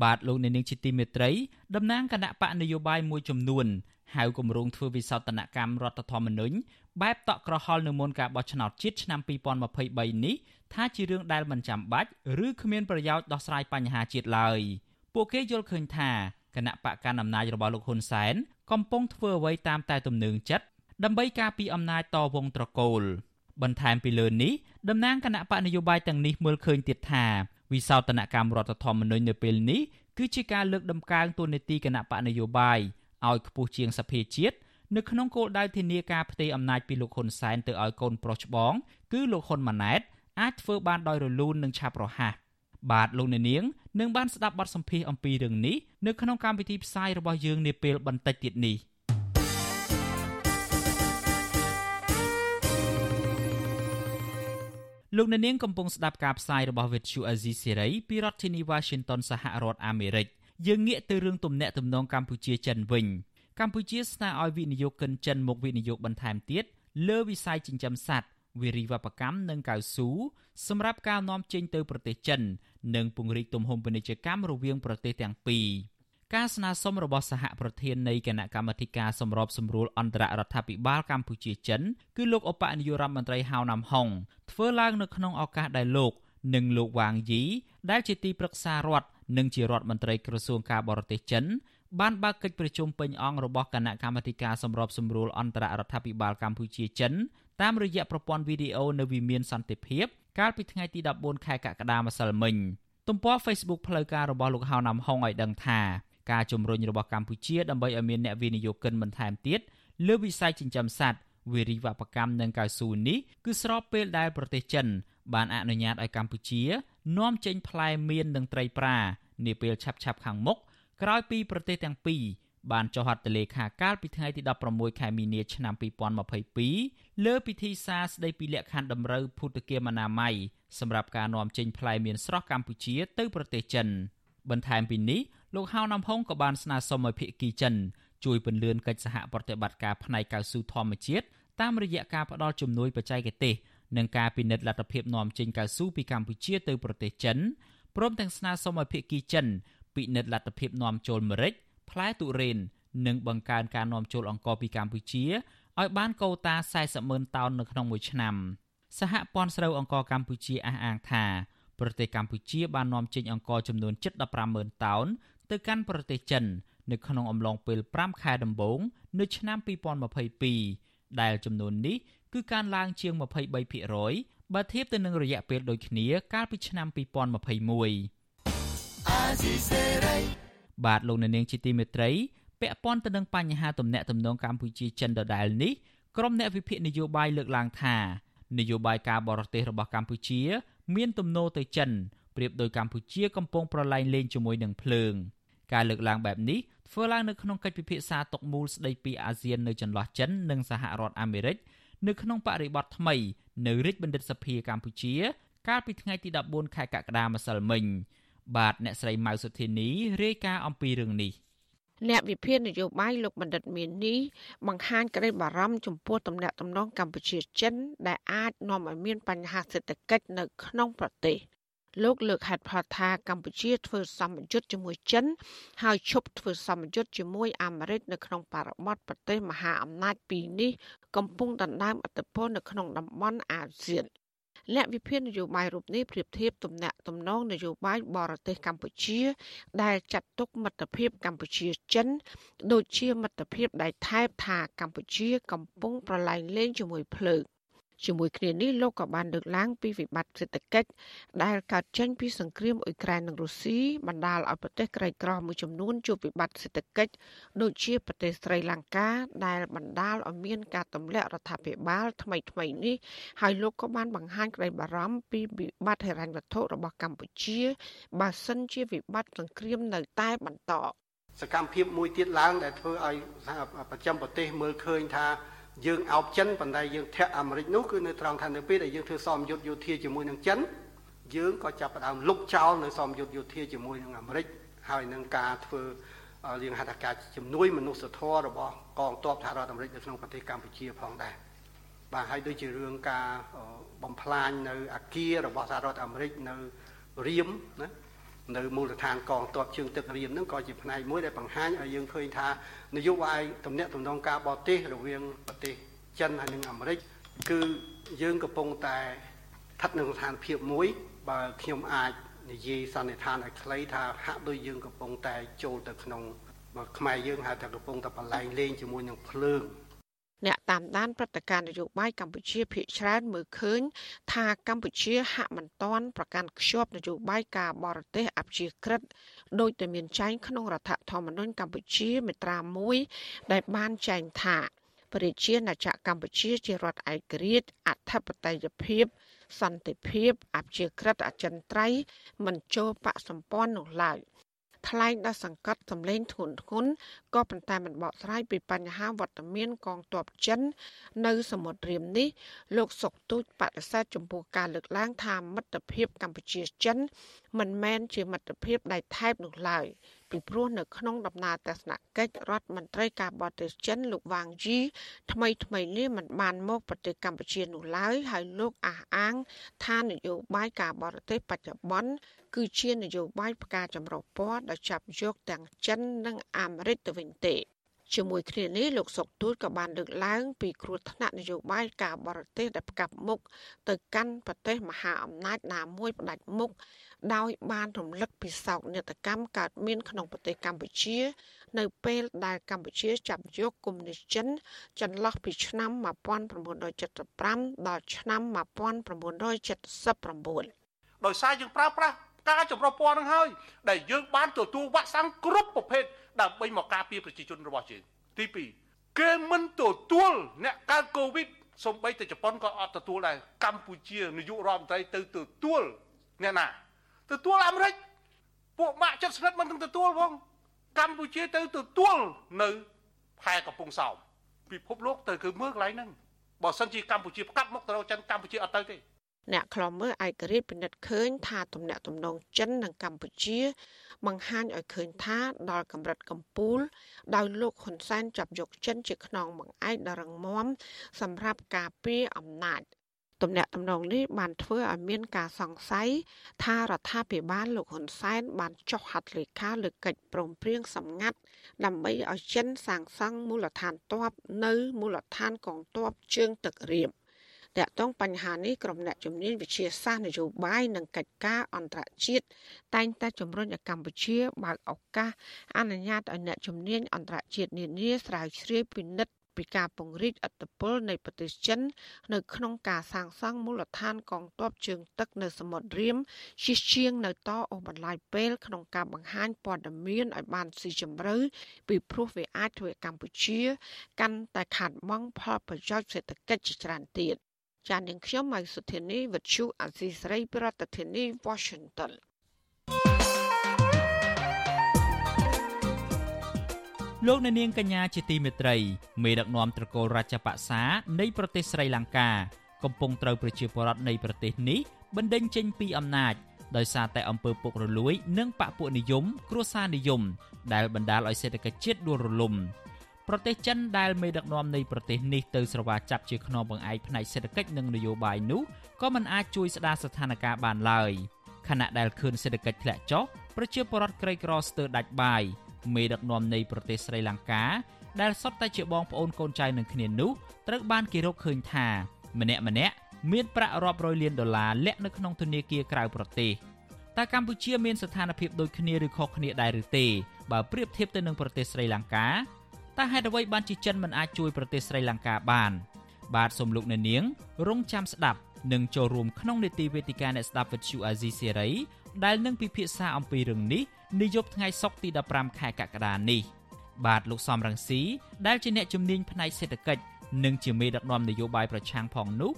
បាទលោកអ្នកនាងជាទីមេត្រីតំណាងគណៈបកនយោបាយមួយចំនួនហៅគម្រោងធ្វើវិសោធនកម្មរដ្ឋធម្មនុញ្ញបែបតក់ក្រហល់នៅមុនការបោះឆ្នោតជាតិឆ្នាំ2023នេះថាជារឿងដែលមិនចាំបាច់ឬគ្មានប្រយោជន៍ដោះស្រាយបញ្ហាជាតិឡើយពួកគេយល់ឃើញថាគណៈបកកណ្ដាលអំណាចរបស់លោកហ៊ុនសែនកំពុងធ្វើអ្វីតាមតែទំនឹងចិត្តដើម្បីការពារអំណាចតវងត្រកូល បន្ថែមពីលើនេះតំណាងគណៈបកនយោបាយទាំងនេះមើលឃើញទៀតថាវិសោធនកម្មរដ្ឋធម្មនុញ្ញនៅពេលនេះគឺជាការលើកដំកើងទូនាទីគណៈបកនយោបាយឲ្យខ្ពស់ជាងសភាជាតិនៅក្នុងគោលដៅធានាការផ្ទេរអំណាចពីលោកហ៊ុនសែនទៅឲ្យកូនប្រុសច្បង គឺលោកហ៊ុនម៉ាណែតអាចធ្វើបានដោយរលូននិងឆាប់រហ័សបាទលោកអ្នកនាងនឹងបានស្ដាប់បទសម្ភាសន៍អំពីរឿងនេះនៅក្នុងកម្មវិធីផ្សាយរបស់យើងនាពេលបន្តិចទៀតនេះ លោកអ្នកនាងកំពុងស្ដាប់ការផ្សាយរបស់ Vuthu Azizi Serai ពីរដ្ឋធានី Washington សហរដ្ឋអាមេរិកយើងងាកទៅរឿងទំនាក់ទំនងកម្ពុជាចិនវិញកម្ពុជាស្នើឲ្យវិនិយោគិនចិនមកវិនិយោគបន្ថែមទៀតលើវិស័យចិញ្ចឹមសត្វវារីវប្បកម្មនិងកៅស៊ូសម្រាប់ការនាំចេញទៅប្រទេសចិន និងពង្រីកទំហំពាណិជ្ជកម្មរវាងប្រទេសទាំងពីរ ការស្នើសុំរបស់សហប្រធាននៃគណៈកម្មាធិការសម្របសម្រួលអន្តររដ្ឋាភិបាលកម្ពុជាចិនគឺលោកអបនាយករដ្ឋមន្ត្រីហៅណាំហុងធ្វើឡើងនៅក្នុងឱកាសដែលលោកនិងលោកវ៉ាងយីដែលជាទីប្រឹក្សារដ្ឋនិងជារដ្ឋមន្ត្រីក្រសួងការបរទេសចិនបានបើកកិច្ចប្រជុំពេញអង្គរបស់គណៈកម្មាធិការសម្របសម្រួលអន្តររដ្ឋាភិបាលកម្ពុជាចិនតាមរយៈប្រព័ន្ធវីដេអូនៅវិមានសន្តិភាពកាលពីថ្ងៃទី14ខែកក្កដាម្សិលមិញទំព័រ Facebook ផ្លូវការរបស់លោកហៅណាំហុងឲ្យដឹងថា ការជំរុញរបស់កម្ពុជាដើម្បីឲ្យមានអ្នកវិនិយោគិនបន្ថែមទៀតលើវិស័យចិញ្ចឹមសត្វវិរិយវប្បកម្មនិងកៅស៊ូនេះគឺស្របពេលដែលប្រទេសចិន បានអនុញ្ញាតឲ្យកម្ពុជានាំចេញផ្លែមៀននិងត្រីប្រានាពេលឆាប់ៗខាងមុខក្រោយពីប្រទេសទាំងពីរបានចុះហត្ថលេខាកាលពីថ្ងៃទី16ខែមីនាឆ្នាំ2022លើពិធីសារស្តីពីលក្ខខណ្ឌតម្រូវភូតគាមអនាម័យសម្រាប់ការនាំចេញផ្លែមៀនស្រស់កម្ពុជាទៅប្រទេសចិន បន្ថែមពីនេះ លោកហៅណាំហុងក៏បានស្នើសុំឲ្យភាគីចិនជួយពន្លឿនកិច្ចសហប្រតិបត្តិការផ្នែកកៅស៊ូធម្មជាតិតាមរយៈការផ្តល់ជំនួយបច្ចេកទេសនិងការពិនិត្យលទ្ធភាពនាំចេញកៅស៊ូពីកម្ពុជាទៅប្រទេសចិនព្រមទាំងស្នើសុំឲ្យភាគីចិនពិនិត្យលទ្ធភាពនាំចូលម្រេចផ្លែទុរេននិងបង្កើនការនាំចូលអង្ករពីកម្ពុជាឲ្យបានកូតា40ម៉ឺនតោននៅក្នុងមួយឆ្នាំសហព័ន្ធស្រូវអង្ករកម្ពុជាអះអាងថាប្រទេសកម្ពុជាបាននាំចេញអង្ករចំនួនជិត150,000តោន ទៅកាន់ប្រទេសចិន នៅក្នុងអំឡុងពេល5ខែដំបូងនៅឆ្នាំ2022ដែលចំនួននេះគឺកើនឡើងជាង23%បើធៀបទៅនឹងរយៈពេលដូចគ្នាកាលពីឆ្នាំ2021បាទលោកអ្នកនាងជាទីមេត្រីពាក់ព័ន្ធទៅនឹងបញ្ហាទំនាក់ទំនងកម្ពុជាចិនដដែលនេះក្រុមអ្នកវិភាគនយោបាយលើកឡើងថានយោបាយការបរទេសរបស់កម្ពុជា មានទំនោរទៅចិនប្រៀបដោយកម្ពុជាកំពុងប្រឡែងលេងជាមួយនឹងភ្លើង ការលើកឡើងបែបនេះធ្វើឡើងនៅក្នុងកិច្ចពិភាក្សាតុមូលស្ដីពីអាស៊ាននៅចន្លោះចិននិងសហរដ្ឋអាមេរិកនៅក្នុងបរិបទថ្មីនៅរាជបណ្ឌិតសភាកម្ពុជា កាលពីថ្ងៃទី14ខែកក្កដាម្សិលមិញបាទអ្នកស្រីម៉ៅសុធានីរាយការណ៍អំពីរឿងនេះអ្នកវិភាគនយោបាយលោកបណ្ឌិតមាននេះបង្ហាញក្តីបារម្ភចំពោះទំនាក់ទំនងកម្ពុជាចិនដែលអាចនាំឲ្យមានបញ្ហាសេដ្ឋកិច្ចនៅក្នុងប្រទេស លោកលើកហេតុផលថាកម្ពុជាធ្វើសម្ពយុទ្ធជាមួយចិន ហើយឈប់ធ្វើសម្ពយុទ្ធជាមួយអាមេរិកនៅក្នុងបរិបទប្រទេសមហាអំណាចពីរនេះ កំពុងដណ្ដើមឥទ្ធិពលនៅក្នុងតំបន់អាស៊ានអ្នកវិភាគនយោបាយរូបនេះប្រៀបធៀបទំនាក់ទំនងនយោបាយបរទេសកម្ពុជា ដែលចាត់ទុកមិត្តភាពកម្ពុជាចិន ដូចជាមិត្តភាពដែលថែបថាកម្ពុជា កំពុងប្រឡែងលេងជាមួយភ្លើង ជាមួយគ្នានេះលោកក៏បានលើកឡើងពីវិបត្តិសេដ្ឋកិច្ចដែលកើតចេញពីសង្គ្រាមអ៊ុយក្រែននិងរុស្ស៊ីបណ្ដាលឲ្យប្រទេសក្រីក្រមួយចំនួនជួបវិបត្តិសេដ្ឋកិច្ចដូចជាប្រទេសស្រីលង្កាដែលបណ្ដាលឲ្យមានការទម្លាក់រដ្ឋាភិបាលថ្មីថ្មីនេះហើយលោកក៏បានបង្ហាញក្តីបារម្ភពីវិបត្តិហិរញ្ញវត្ថុរបស់កម្ពុជាបើសិនជាវិបត្តិសង្គ្រាមនៅតែបន្តសកម្មភាពមួយទៀតឡើងដែលធ្វើឲ្យប្រចាំប្រទេសមើលឃើញថា យើងអោបចិនប៉ុន្តែយើងធាក់អាមេរិកនោះគឺនៅត្រង់ថានៅពេលដែលយើងធ្វើសមយុទ្ធយោធាជាមួយនឹងចិនយើងក៏ចាប់ផ្ដើមលុបចោលនៅសមយុទ្ធយោធាជាមួយនឹងអាមេរិកហើយនឹងការធ្វើយើងហៅថាការជំនួយមនុស្សធម៌របស់កងទ័ពសហរដ្ឋអាមេរិកនៅក្នុងប្រទេសកម្ពុជាផងដែរបាទហើយដូចជារឿងការបំផ្លាញនៅអាគាររបស់សហរដ្ឋអាមេរិកនៅរៀមណា នៅមូលដ្ឋានកងទ័ពជើងទឹករៀមហ្នឹងក៏ជាផ្នែកមួយដែលបង្ហាញឲ្យយើងឃើញថានយោបាយទំនាក់ទំនងការបរទេសរវាងប្រទេសចិនហើយនិងអាមេរិកគឺយើងកំពុងតែស្ថិតនៅស្ថានភាពមួយបើខ្ញុំអាចនិយាយសន្និដ្ឋានឲ្យខ្លីថាហាក់ដូចយើងកំពុងតែចូលទៅក្នុងខ្មែរយើងហៅថាកំពុងតែបលែងលេងជាមួយនឹងភ្លើង អ្នកតាមដានព្រឹត្តិការណ៍នយោបាយកម្ពុជាភាគច្រើនមើលឃើញ ថាកម្ពុជាហាក់មិនទាន់ប្រកាន់ខ្ជាប់នយោបាយការបរទេសអព្យាក្រឹតដោយតែមានចែងក្នុងរដ្ឋធម្មនុញ្ញកម្ពុជាមាត្រា1ដែលបានចែងថាប្រជាណាចក្រកម្ពុជាជារដ្ឋឯករាជ្យអធិបតេយ្យភាពសន្តិភាពអព្យាក្រឹតអចិន្ត្រៃយ៍មិនចូលបកសម្ព័ន្ធនោះឡើយ។ថ្លែងដល់សង្កត់សម្លេងធ្ងន់ធ្ងរ ក៏ប៉ុន្តែមិនបកស្រាយពីបញ្ហាវត្តមានកងទ័ពចិន នៅសមុទ្ររៀមនេះលោកសុកទូចបដិសេធចំពោះការលើកឡើងថាមិត្តភាពកម្ពុជាចិន មិនមែនជាមិត្តភាពដែលថែបនោះឡើយពីព្រោះនៅក្នុងដំណើរទស្សនកិច្ចរដ្ឋមន្ត្រីការបរទេសចិនលោកវ៉ាងជីថ្មីថ្មីនេះមិនបានមកប្រទេសកម្ពុជានោះឡើយហើយលោកអះអាងថានយោបាយការបរទេសបច្ចុប្បន្នគឺជានយោបាយផ្កាចម្រុះពណ៌ដែលចាប់យកទាំងចិននិងអាមេរិកទៅវិញទេជាមួយគ្នានេះលោកសុកទូចក៏បានលើកឡើងពីគ្រោះថ្នាក់នយោបាយការបរទេសដែលផ្កាប់មុខទៅកាន់ប្រទេសមហាអំណាចណាមួយផ្ដាច់មុខដោយបានរំលឹកពីសោកនាដកម្មកើតមានក្នុងប្រទេសកម្ពុជា នៅពេលដែលកម្ពុជាចាប់យកកុម្មុយនីសចិនចន្លោះពីឆ្នាំ1975ដល់ឆ្នាំ1979ដោយសារយើងប្រើប្រាស់ការចម្រុះពណ៌នឹងហើយដែលយើងបានទទួលវ៉ាក់សាំងគ្រប់ប្រភេទ ដើម្បីមកការពារប្រជាជនរបស់យើងទី2គេមិនទទួលអ្នកកើតកូវីដសំបីតែជប៉ុនក៏អត់ទទួលដែរកម្ពុជានាយករដ្ឋមន្ត្រីទៅទទួលអ្នកណាទទួលអាមេរិកពួកម៉ាក់ចិត្តស្និទ្ធមិនទាំងទទួលផងកម្ពុជាទៅទទួលនៅផែកំពង់សោមពិភពលោកទៅគឺមើលកន្លែងហ្នឹងបើសិនជាកម្ពុជាផ្កាប់មុខទៅរកចិនកម្ពុជាអត់ទៅទេ អ្នកខ្លំមើលឯករាជ្យពិនិត្យឃើញថាទំនាក់ទំនងចិននិងកម្ពុជា បង្ហាញឲ្យឃើញថាដល់កម្រិតកំពូល ដោយលោកហ៊ុនសែនចាប់យកចិនជាខ្នងបង្អែកដ៏រឹងមាំសម្រាប់ការពារអំណាចទំនាក់ទំនងនេះបានធ្វើឲ្យមានការសង្ស័យថារដ្ឋាភិបាលលោកហ៊ុនសែនបានចុះហត្ថលេខាលើកិច្ចព្រមព្រៀងសម្ងាត់ដើម្បីឲ្យចិនសាងសង់មូលដ្ឋានទ័ពនៅមូលដ្ឋានកងទ័ពជើងទឹករៀម តាក់ទងបញ្ហានេះក្រុមអ្នកជំនាញវិទ្យាសាស្ត្រនយោបាយនិងកិច្ចការអន្តរជាតិតែងតែជំរុញឲ្យកម្ពុជាបើកឱកាសអនុញ្ញាតឲ្យអ្នកជំនាញអន្តរជាតិនានាស្រាវជ្រាវពិនិត្យពីការពង្រីកអធិបតេយ្យនៃប្រទេសចិន នៅក្នុងការសាងសង់មូលដ្ឋានកងទ័ពជើងទឹកនៅសមុទ្ររៀមជិះជាងនៅតអូបន្លាយពេលក្នុងការបង្ហាញព័ត៌មានឲ្យបានស៊ីជម្រៅពីព្រោះវាអាចធ្វើឲ្យកម្ពុជា កាន់តែខាត់បងផលប្រយោជន៍សេដ្ឋកិច្ចជាច្រើនទៀត ចាននាងខ្ញុំម៉ៃសុធានីវិទ្យុអាស៊ីសេរីប្រធានាធិបតី Washington លោកអ្នកនាងកញ្ញាជាទីមេត្រីមេដឹកនាំត្រកូលរាជបក្សានៃប្រទេសស្រីលង្កាកំពុងត្រូវប្រជាពលរដ្ឋនៃប្រទេសនេះបណ្ដេញចេញពីអំណាចដោយសារតែអំពើពុករលួយ និងបកពួកនិយម គ្រួសារនិយម ដែលបណ្ដាលឲ្យសេដ្ឋកិច្ចជាតិដួលរលំ ប្រទេសចិនដែលមេដឹកនាំនៃប្រទេសនេះទៅស្រវាចាប់ជាខ្នងបង្អែកផ្នែកសេដ្ឋកិច្ចនិងនយោបាយនោះក៏មិនអាចជួយស្ដារស្ថានភាពបានឡើយខណៈដែលឃើញសេដ្ឋកិច្ចធ្លាក់ចុះប្រជាពលរដ្ឋក្រីក្រស្ទើរដាច់បាយមេដឹកនាំនៃប្រទេសស្រីលង្កាដែលសុទ្ធតែជាបងប្អូនកូនចៅនឹងគ្នានោះត្រូវបានគេរកឃើញថា ម្នាក់ម្នាក់មានប្រាក់រាប់រយលានដុល្លារលាក់នៅក្នុងធនាគារក្រៅប្រទេសតើកម្ពុជាមានស្ថានភាពដូចគ្នាឬខុសគ្នាដែរឬទេបើប្រៀបធៀបទៅនឹងប្រទេសស្រីលង្កា តើហេតុអ្វីបានជាចិនមិនអាចជួយប្រទេសស្រីលង្កាបាន បាទសូមលោកអ្នកនាង រងចាំស្ដាប់និងចូលរួមក្នុងនេតិវេទិកាអ្នកស្ដាប់វិទ្យុអាស៊ីសេរីដែលនឹងពិភាក្សាអំពីរឿងនេះនាយប់ថ្ងៃសុក្រទី15ខែកក្កដានេះបាទលោកសំរងស៊ីដែលជាអ្នកជំនាញផ្នែកសេដ្ឋកិច្ចនិងជាមេដឹកនាំនយោបាយប្រឆាំងផងនោះ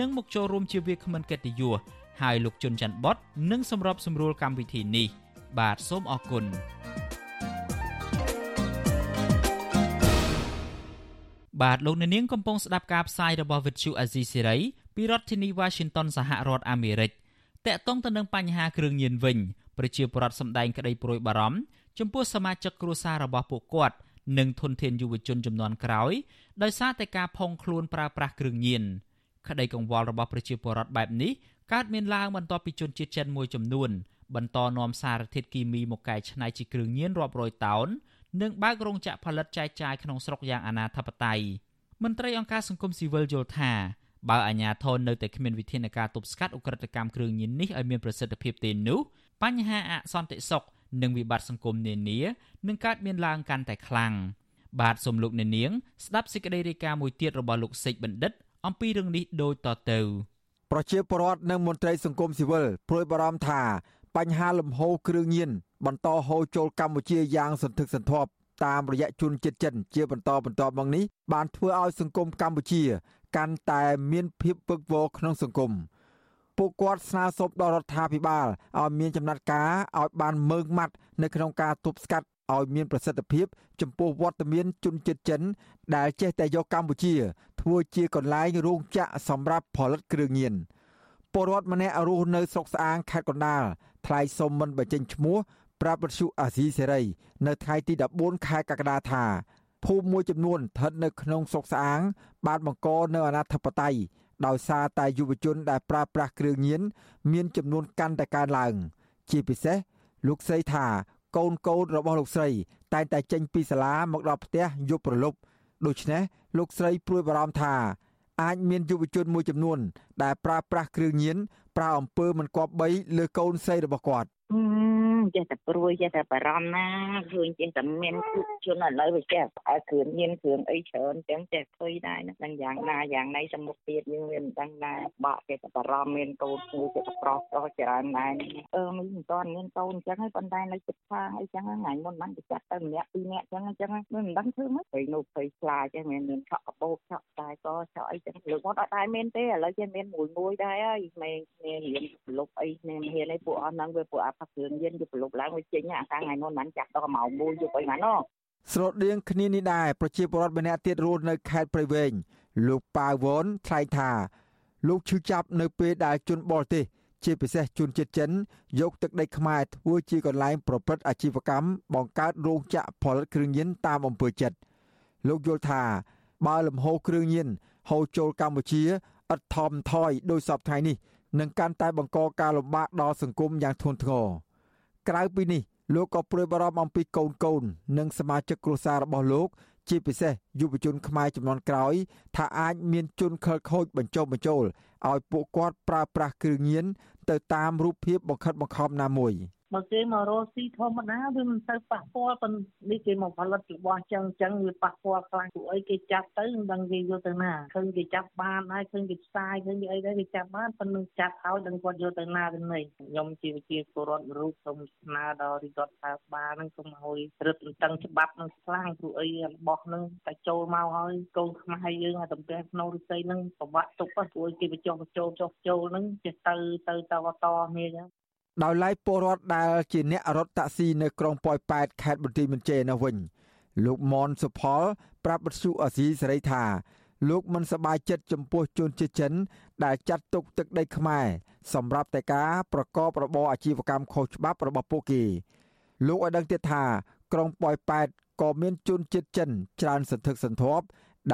នឹងមកចូលរួមជាវាគ្មិនកិត្តិយសហើយលោកជុនច័ន្ទបតនឹងសម្របសម្រួលកម្មវិធីនេះ បាទសូមអរគុណ បាទលោកអ្នកនាងកំពុងស្ដាប់ការផ្សាយរបស់ Vuthu Azizi Serai ពីរដ្ឋធានី Washington សហរដ្ឋអាមេរិកតកតងទៅនឹងបញ្ហាគ្រឿងញៀនវិញប្រជាពលរដ្ឋសម្ដែងក្តីព្រួយបារម្ភចំពោះសមាជិកគ្រួសាររបស់ពួកគាត់និងធនធានយុវជនចំនួនក្រោយដោយសារតែការផុងខ្លួនប្រើប្រាស់គ្រឿងញៀនក្តីកង្វល់របស់ប្រជាពលរដ្ឋបែបនេះកើតមានឡើងបន្ទាប់ពីជនជាតិចិនមួយចំនួនបន្តនាំសារធាតុគីមីមកកែច្នៃជាគ្រឿងញៀនរាប់រយតោន និងបើករោងចក្រផលិតចែកចាយក្នុងស្រុកយ៉ាងអនាធបត័យមន្ត្រីអង្គការសង្គមស៊ីវិលយល់ថាបើអាជ្ញាធរនៅតែគ្មានវិធានការទប់ស្កាត់អ ுக ្រិតកម្មគ្រឿងញៀននេះឲ្យមានប្រសិទ្ធភាពទេនោះបញ្ហាអសន្តិសុខនិងវិបត្តិសង្គមនានានឹងកើតមានឡើងកាន់តែខ្លាំងបាទសូមលោកអ្នកនាងស្ដាប់សេចក្តីរាយការណ៍មួយទៀតរបស់លោកសេកបណ្ឌិត អំពីរឿងនេះដូចតទៅ ប្រជាពលរដ្ឋនិងមន្ត្រីសង្គមស៊ីវិលព្រួយបារម្ភថា បញ្ហាលំហូរគ្រឿងញៀនបន្តហូរចូលកម្ពុជាយ៉ាងសន្ធឹកសន្ធាប់តាមរយៈជនជាតិចិនជាបន្តបន្ទាប់មកនេះបានធ្វើឲ្យសង្គមកម្ពុជា កាន់តែមានភាពពឹកវរក្នុងសង្គមពួកគាត់ស្នើសុំដល់រដ្ឋាភិបាលឲ្យមានចំណាត់ការឲ្យបានម៉ឺងម៉ាត់នៅក្នុងការទប់ស្កាត់ឲ្យមានប្រសិទ្ធភាព ចំពោះវត្តមានជនជាតិចិន ដែលចេះតែយកកម្ពុជា ធ្វើជាកន្លែងរោងចក្រសម្រាប់ផលិតគ្រឿងញៀនពលរដ្ឋម្នាក់រស់នៅស្រុកស្អាងខេត្តកណ្ដាល ថ្លៃសុំមិនបញ្ចេញឈ្មោះប្រាប់វិទ្យុអាស៊ីសេរីនៅថ្ងៃទី14ខែកក្កដាថាភូមិមួយចំនួនស្ថិតនៅក្នុងស្រុកស្អាង បានបង្កនៅអនាធបត័យដោយសារតែយុវជនដែលប្រើប្រាស់គ្រឿងញៀនមានចំនួនកាន់តែកើនឡើង ជាពិសេសលោកស្រីថាកូនកូនរបស់លោកស្រីតែងតែចេញពីសាលាមកដល់ផ្ទះយប់ព្រលប់ដូច្នេះលោកស្រីព្រួយបារម្ភថាអាចមានយុវជនមួយចំនួនដែលប្រើប្រាស់គ្រឿងញៀន ប្រើអំពើមិនគប្បីលើកូនស្រីរបស់គាត់ ចេះតែព្រួយចេះតែបារម្ភណាឃើញចេះតែមានគុកជនឥឡូវវាចេះឲ្យគ្រឿងញៀនគ្រឿងអីច្រើនអញ្ចឹងចេះឃើញដែរណាដឹងយ៉ាងណាយ៉ាងណីសមុខទៀតយើងមានដឹងដែរបាក់ចេះតែបារម្ភមានកូនមួយចេះតែប្រុសប្រុសច្រើនដែរអឺមិនមិនតាន់មានកូនអញ្ចឹងហើយប៉ុន្តែនៅចិត្តខាងអីចឹងថ្ងៃមុនបានទៅចាត់ទៅម្នាក់ពីរនាក់អញ្ចឹងអញ្ចឹងមិនដឹងធ្វើម៉េចព្រៃនោះព្រៃខ្លាចេះមានមានឆក់កបោកឆក់តែក៏ឆក់អីចឹងលើកមកអត់ដែរមានទេឥឡូវចេះមានមួយមួយដែរហើយមេគ្នារៀនលុបអីគ្នាហ៊ានអីពួកអស់ហ្នឹងវាពួកអាផាក់គ្រឿងញៀនយកប្រឡប់ឡើងវាចេញអាកាថ្ងៃមុនបានចាប់ដល់ម៉ោង1យប់អីបានណោះស្រដៀងគ្នានេះដែរប្រជាពលរដ្ឋម្នាក់ទៀតរស់នៅខេត្តព្រៃវែងលោកប៉ាវ៉ុនថ្លែងថា លោកឈឺចាប់នៅពេលដែលជនបរទេសជាពិសេសជនជាតិចិន យកទឹកដីខ្មែរធ្វើជាកន្លែងប្រព្រឹត្តអាជីវកម្មបង្កើតរោងចក្រផលិតគ្រឿងញៀនតាមអំពើចិត្តលោកយល់ថា បើលំហូរគ្រឿងញៀនហូរចូលកម្ពុជាឥតថមថយដោយសពថ្ងៃនេះនឹងកាន់តែបង្កការលំបាកដល់សង្គមយ៉ាងធ្ងន់ធ្ងរ ក្រៅពីនេះលោកក៏ព្រួយបារម្ភអំពីកូនកូន និងសមាជិកគ្រួសាររបស់លោក ជាពិសេសយុវជនខ្មែរចំនួនក្រោយ ថាអាចមានជនខិលខូចបញ្ចុះបញ្ចូលឲ្យពួកគាត់ប្រើប្រាស់គ្រឿងញៀនទៅតាមរូបភាពបង្ខិតបង្ខំណាមួយ។ បើគេមករកស៊ីធម្មតាវាមិនទៅប៉ះពាល់ប៉ុន្តែនេះគេមកផលិតរបស់ចឹងចឹងវាប៉ះពាល់ខ្លាំងពួកអីគេចាប់ទៅមិនដឹងគេយកទៅណាឃើញគេចាប់បានហើយឃើញគេផ្សាយឃើញគេអីដែរគេចាប់បានប៉ុន្តែចាប់ឲ្យដឹងគាត់យកទៅណាទៅណីខ្ញុំជាវិជាពលរដ្ឋរូបសូមស្នើដល់រដ្ឋាភិបាលហ្នឹងសូមឲ្យរឹតបន្តឹងច្បាប់នឹងខ្លាំងព្រោះអីរបស់ហ្នឹងតែចូលមកហើយកូនខ្មែរយើងឲ្យតំពេះក្នុងរិស័យហ្នឹងប្រវត្តិទុកព្រោះគេបញ្ចុះបញ្ចូលចុះចូលហ្នឹងចេះទៅទៅតតគ្នាចឹង ដោយឡែកពលរដ្ឋដែលជាអ្នករត់តាក់ស៊ីនៅក្រុងប៉ោយប៉ែតខេត្តបន្ទាយមានជ័យនោះវិញលោកមនសុផល ប្រាប់បទសុអាស៊ីសេរីថាលោកមិនសប្បាយចិត្តចំពោះជនជាតិចិន ដែលចាត់ទុកទឹកដីខ្មែរសម្រាប់តែការប្រកបរបរអាជីវកម្មខុសច្បាប់របស់ពួកគេលោកឲ្យដឹងទៀតថាក្រុងប៉ោយប៉ែតក៏មានជនជាតិចិនច្រើនសន្ធឹកសន្ធាប់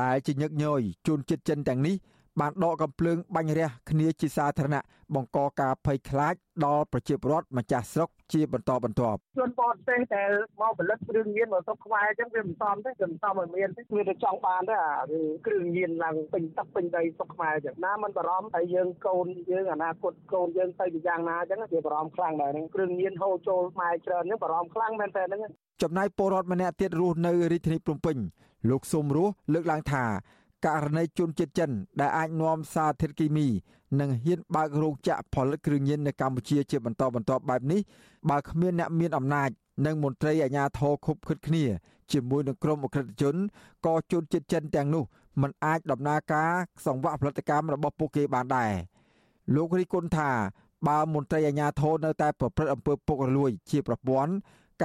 ដែលជាញឹកញយជនជាតិចិនទាំងនេះ បានដកកំភ្លើងបាញ់រះគ្នាជាសាធារណៈបង្កការភ័យខ្លាចដល់ប្រជាពលរដ្ឋម្ចាស់ស្រុកជាបន្តបន្ទាប់ជនបរទេសដែលមកផលិតគ្រឿងញៀនមកស្រុកខ្មែរអញ្ចឹងវាមិនសមទេគឺមិនសមឲ្យមានទេវាទៅចង់បានទេអាគ្រឿងញៀនឡើងពេញទឹកពេញដីស្រុកខ្មែរអញ្ចឹងណាមិនបារម្ភហើយយើងកូនយើងអនាគតកូនយើងទៅជាយ៉ាងណាអញ្ចឹងវាបារម្ភខ្លាំងដែរហ្នឹងគ្រឿងញៀនហូរចូលខ្មែរច្រើនអញ្ចឹងបារម្ភខ្លាំងមែនតើហ្នឹងចំណែកពលរដ្ឋម្នាក់ទៀតរស់នៅរាជធានីភ្នំពេញលោកសុំរស់លើកឡើងថា ករណីជនជាតិចិនដែលអាចនាំសារធាតុគីមី និងហ៊ានបើករោងចក្រផលិតគ្រឿងញៀននៅកម្ពុជាជាបន្តបន្ទាប់បែបនេះបើគ្មានអ្នកមានអំណាចនិងមន្ត្រីអាជ្ញាធរខុបខិតគ្នាជាមួយនឹងក្រុមអក្រិតជនក៏ជនជាតិចិនទាំងនោះមិនអាចដំណើរការសង្វាក់ផលិតកម្មរបស់ពួកគេបានដែរលោករីគុណថាបើមន្ត្រីអាជ្ញាធរនៅតែប្រព្រឹត្តអំពើពុករលួយ ជាប្រព័ន្ធ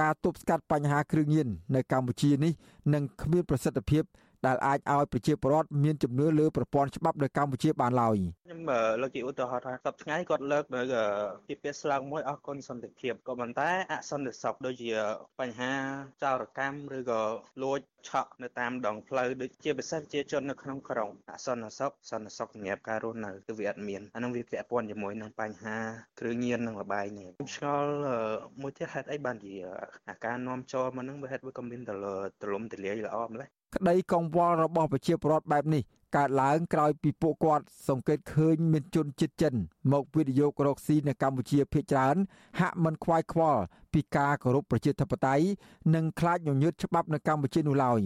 ការទប់ស្កាត់បញ្ហាគ្រឿងញៀននៅកម្ពុជានេះនឹងគ្មានប្រសិទ្ធភាព ដែលអាចឲ្យប្រជាពលរដ្ឋមានជំនឿលើប្រព័ន្ធច្បាប់នៅកម្ពុជាបានឡើយខ្ញុំលើកជាឧទាហរណ៍ថាសប្តាហ៍ថ្ងៃគាត់លើកនៅជាពាក្យស្លោកមួយអស់គុណសន្តិភាពក៏ប៉ុន្តែអសន្តិសុខដូចជាបញ្ហាចោរកម្មឬក៏លួចឆក់នៅតាមដងផ្លូវដូចជាពិសេសជាជននៅក្នុងក្រុងអសន្តិសុខសន្តិសុខសម្រាប់ការរស់នៅគឺវាអត់មានអានឹងវាពាក់ព័ន្ធជាមួយនឹងបញ្ហាគ្រឿងញៀននិងលបាយនេះខ្ញុំឆ្ងល់មួយទៀតហេតុអីបានជាអាការនាំចូលមកនឹងវាហេតុវាក៏មានទលំទលាយល្អម្ល៉េះ ក្តីកង្វល់របស់ប្រជាពលរដ្ឋបែបនេះកើតឡើងក្រោយពីពួកគាត់សង្កេតឃើញមានជនជាតិចិន មកវិនិយោគរកស៊ីនៅកម្ពុជាភាគច្រើនហាក់មិនខ្វាយខ្វល់ពីការគោរពប្រជាធិបតេយ្យនិងខ្លាចញញើតច្បាប់នៅកម្ពុជានោះឡើយ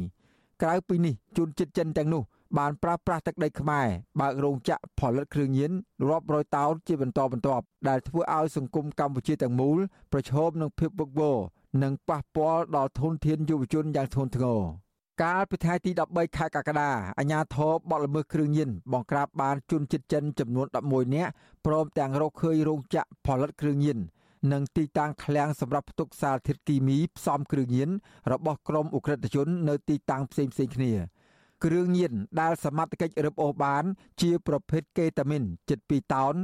ក្រៅពីនេះជនជាតិចិនទាំងនោះបានប្រើប្រាស់ទឹកដីខ្មែរបើករោងចក្រផលិតគ្រឿងញៀនរាប់រយតោនជាបន្តបន្ទាប់ដែលធ្វើឲ្យសង្គមកម្ពុជាទាំងមូលប្រឈមនឹងភាពវឹកវរនិងប៉ះពាល់ដល់ធនធានយុវជនយ៉ាងធ្ងន់ធ្ងរ កាលពីថ្ងៃទី13ខែកក្កដាអាជ្ញាធរបទល្មើសគ្រឿងញៀនបង្ក្រាបបានជនជាតិចិនចំនួន11នាក់ព្រមទាំងរកឃើញរោងចក្រផលិតគ្រឿងញៀននិងទីតាំងឃ្លាំងសម្រាប់ផ្ទុកសារធាតុគីមីផ្សំគ្រឿងញៀនរបស់ក្រុមអ ுக ្រិតជននៅទីតាំងផ្សេងៗគ្នាគ្រឿងញៀនដែលសមត្ថកិច្ចរឹបអូសបាន ជាប្រភេទកេតាមីនជិត2តោន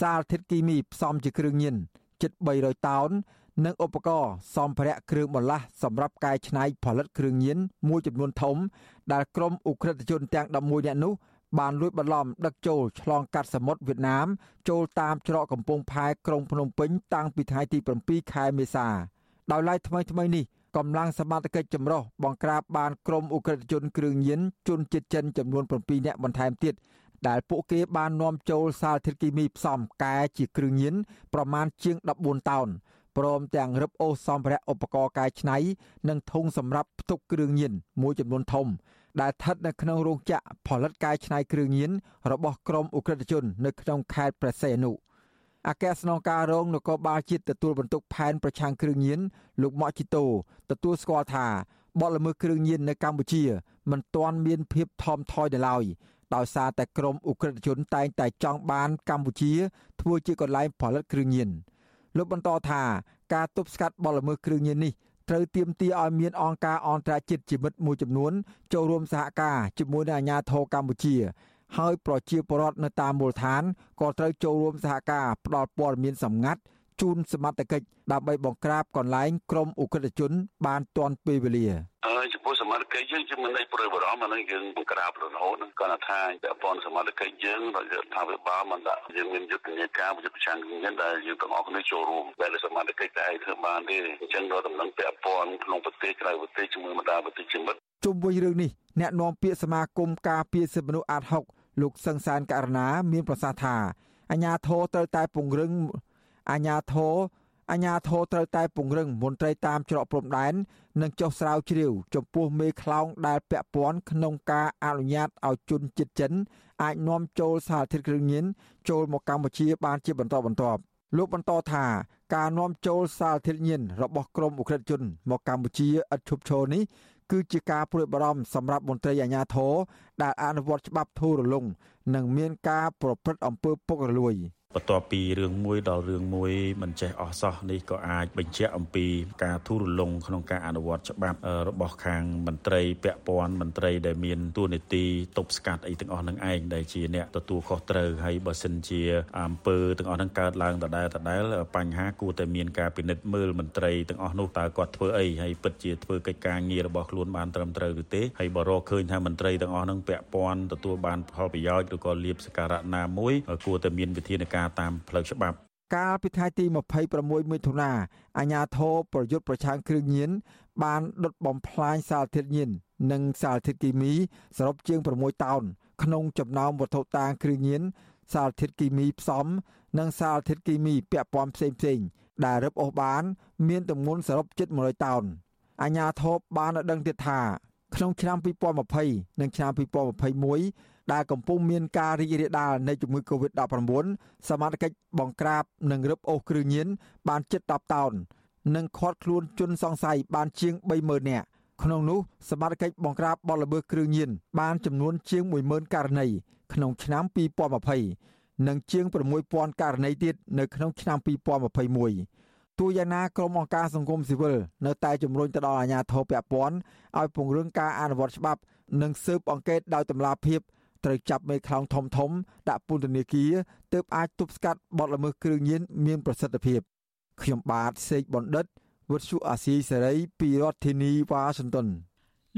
សារធាតុគីមីផ្សំជាគ្រឿងញៀនជិត300តោន និងឧបករណ៍សម្ភារៈគ្រឿងបន្លាស់សម្រាប់កែច្នៃផលិតគ្រឿងញៀនមួយចំនួនធំ ដែលក្រុមអ ுக ្រិតជនទាំង11នាក់នោះបានលួចបន្លំដឹកចូលឆ្លងកាត់សមុទ្រវៀតណាមចូលតាមច្រកកំពង់ផែក្រុងភ្នំពេញតាំងពីថ្ងៃទី7ខែមេសាដោយឡែកថ្មីថ្មីនេះកម្លាំងសមត្ថកិច្ចចម្រុះបង្ក្រាបបានក្រុមអ ுக ្រិតជនគ្រឿងញៀនជនជាតិចិនចំនួន7នាក់បន្ថែមទៀតដែលពួកគេបាននាំចូលសារធាតុគីមីផ្សំកែជាគ្រឿងញៀនប្រមាណជាង14តោន ព្រមទាំងរឹបអូសសម្ភារៈឧបករណ៍កែច្នៃ និងធុងសម្រាប់ផ្ទុកគ្រឿងញៀនមួយចំនួនធំ ដែលស្ថិតនៅក្នុងរោងចក្រផលិតកែច្នៃគ្រឿងញៀនរបស់ក្រុមអ ுக ្រិតជន នៅក្នុងខេត្តព្រះសីហនុអគ្គស្នងការរងនគរបាលជាតិទទួលបន្ទុកផែនប្រឆាំងគ្រឿងញៀនលោកម៉ាក់ជីតូទទួលស្គាល់ថាបទល្មើសគ្រឿងញៀននៅកម្ពុជា មិនទាន់មានភាពថមថយនៅឡើយដោយសារតែក្រមអ ுக ្រិតជនតែងតែចង់បានកម្ពុជាធ្វើជាកន្លែងផលិតគ្រឿងញៀន។ លោកបន្តថាការទប់ស្កាត់បទល្មើសគ្រឿងញៀននេះត្រូវទាមទារឲ្យមានអង្គការអន្តរជាតិជាមិត្តមួយចំនួនចូលរួមសហការជាមួយនឹងអាជ្ញាធរកម្ពុជា ហើយប្រជាពលរដ្ឋនៅតាមមូលដ្ឋានក៏ត្រូវចូលរួមសហការផ្តល់ព័ត៌មានសម្ងាត់ ជូនសមត្ថកិច្ចដើម្បីបង្ក្រាបកន្លែងក្រមអ ுக ្រិតជន បានទាន់ពេលវេលាហើយចំពោះសមត្ថកិច្ចយើងជាមិនได้ព្រួយបារម្ភអានឹងយើងបង្ក្រាបរហូតហ្នឹងគាត់ថាពាក់ព័ន្ធសមត្ថកិច្ចយើងរដ្ឋាភិបាលមិនដាក់យើងមានយុទ្ធនាការយុទ្ធប្រឆាំងគ្នាដែលយើងទាំងអស់គ្នាចូលរួមដែលសមត្ថកិច្ចតែឯងធ្វើបានទេអញ្ចឹងរដ្ឋដំណឹងពាក់ព័ន្ធក្នុងប្រទេសក្រៅប្រទេសជាមួយបណ្ដាប្រទេសជាមិត្តជុំវិញរឿងនេះអ្នកនាំពាក្យសមាគមការពារសិទ្ធិមនុស្សអាត6លោកសឹងសានករណាមានប្រសាសន៍ថាអាញាធរត្រូវតែពង្រឹង អាញាធរអាញាធរត្រូវតែពង្រឹងមន្ត្រីតាមច្រកព្រំដែននិងចុះស្រាវជ្រាវចំពោះមេខ្លោងដែលពាក់ព័ន្ធក្នុងការអនុញ្ញាតឲ្យជនជាតិចិនអាចនាំចូលសារធាតុគ្រឿងញៀនចូលមកកម្ពុជាបានជាបន្តបន្ទាប់លោកបន្តថាការនាំចូលសារធាតុញៀនរបស់ក្រមអ ுக ្រិតជនមកកម្ពុជាឥតឈប់ឈរនេះគឺជាការព្រួយបារម្ភសម្រាប់មន្ត្រីអាជ្ញាធរដែលអនុវត្តច្បាប់ធូររលុងនិងមានការប្រព្រឹត្តអំពើពុករលួយ។ បន្ទាប់ពីរឿងមួយដល់រឿងមួយមិនចេះអស់សោះនេះក៏អាចបញ្ជាក់អំពីការធូររលុងក្នុងការអនុវត្តច្បាប់របស់ខាងមន្ត្រីពាក់ព័ន្ធមន្ត្រីដែលមានទួនាទីទប់ស្កាត់អីទាំងអស់នឹងឯងដែលជាអ្នកទទួលខុសត្រូវហើយបើសិនជាអំពើទាំងអស់នឹងកើតឡើងដដែលដដែលបញ្ហាគួរតែមានការពិនិត្យមើលមន្ត្រីទាំងអស់នោះតើគាត់ធ្វើអីហើយពិតជាធ្វើកិច្ចការងាររបស់ខ្លួនបានត្រឹមត្រូវឬទេហើយបើរកឃើញថាមន្ត្រីទាំងអស់នឹងពាក់ព័ន្ធទទួលបានផលប្រយោជន៍ឬក៏លៀបសការៈណាមួយគួរតែមានវិធានការតាមផ្លូវច្បាប់កាលពីថ្ងៃទី26មិថុនាអាជ្ញាធរប្រយុទ្ធប្រឆាំងគ្រឿងញៀនបានដុតបំផ្លាញសារធាតុញៀននិងសារធាតុគីមីសរុបជាង6តោនក្នុងចំណោមវត្ថុតាងគ្រឿងញៀនសារធាតុគីមីផ្សំនិងសារធាតុគីមីពាក់ព័ន្ធផ្សេងផ្សេងដែលរឹបអូសបាន មានទម្ងន់សរុបជិត100តោនអាជ្ញាធរបានដឹងទៀតថា ក្នុងឆ្នាំ2020និងឆ្នាំ2021 ដែលកំពុងមានការរីករាលដាលនៃជំងឺ Covid-19 សមាជិកបង្ក្រាបនិងរឹបអូសគ្រឿងញៀនបានជិត10តោននិងឃាត់ខ្លួនជនសង្ស័យបានជាង30000នាក់ក្នុងនោះសមាជិកបង្ក្រាបបទល្មើសគ្រឿងញៀនបានចំនួនជាង10000ករណីក្នុងឆ្នាំ2020និងជាង6000ករណីទៀតនៅក្នុងឆ្នាំ2021ទូយ៉ាងណាក្រុមអង្គការសង្គមស៊ីវិលនៅតែជំរុញទៅដល់អាជ្ញាធរពាក់ព័ន្ធឲ្យពង្រឹងការអនុវត្តច្បាប់ និងស៊ើបអង្កេតដោយតម្លាភាព ត្រូវចាប់មេខ្លោងធំធំដាក់ពន្ធនាគារទើបអាចទប់ស្កាត់បទល្មើសគ្រឿងញៀនមានប្រសិទ្ធភាពខ្ញុំបាទសេកបណ្ឌិតវុទ្ធុអាស៊ីសេរីពីរដ្ឋធានីវ៉ាស៊ីនតោន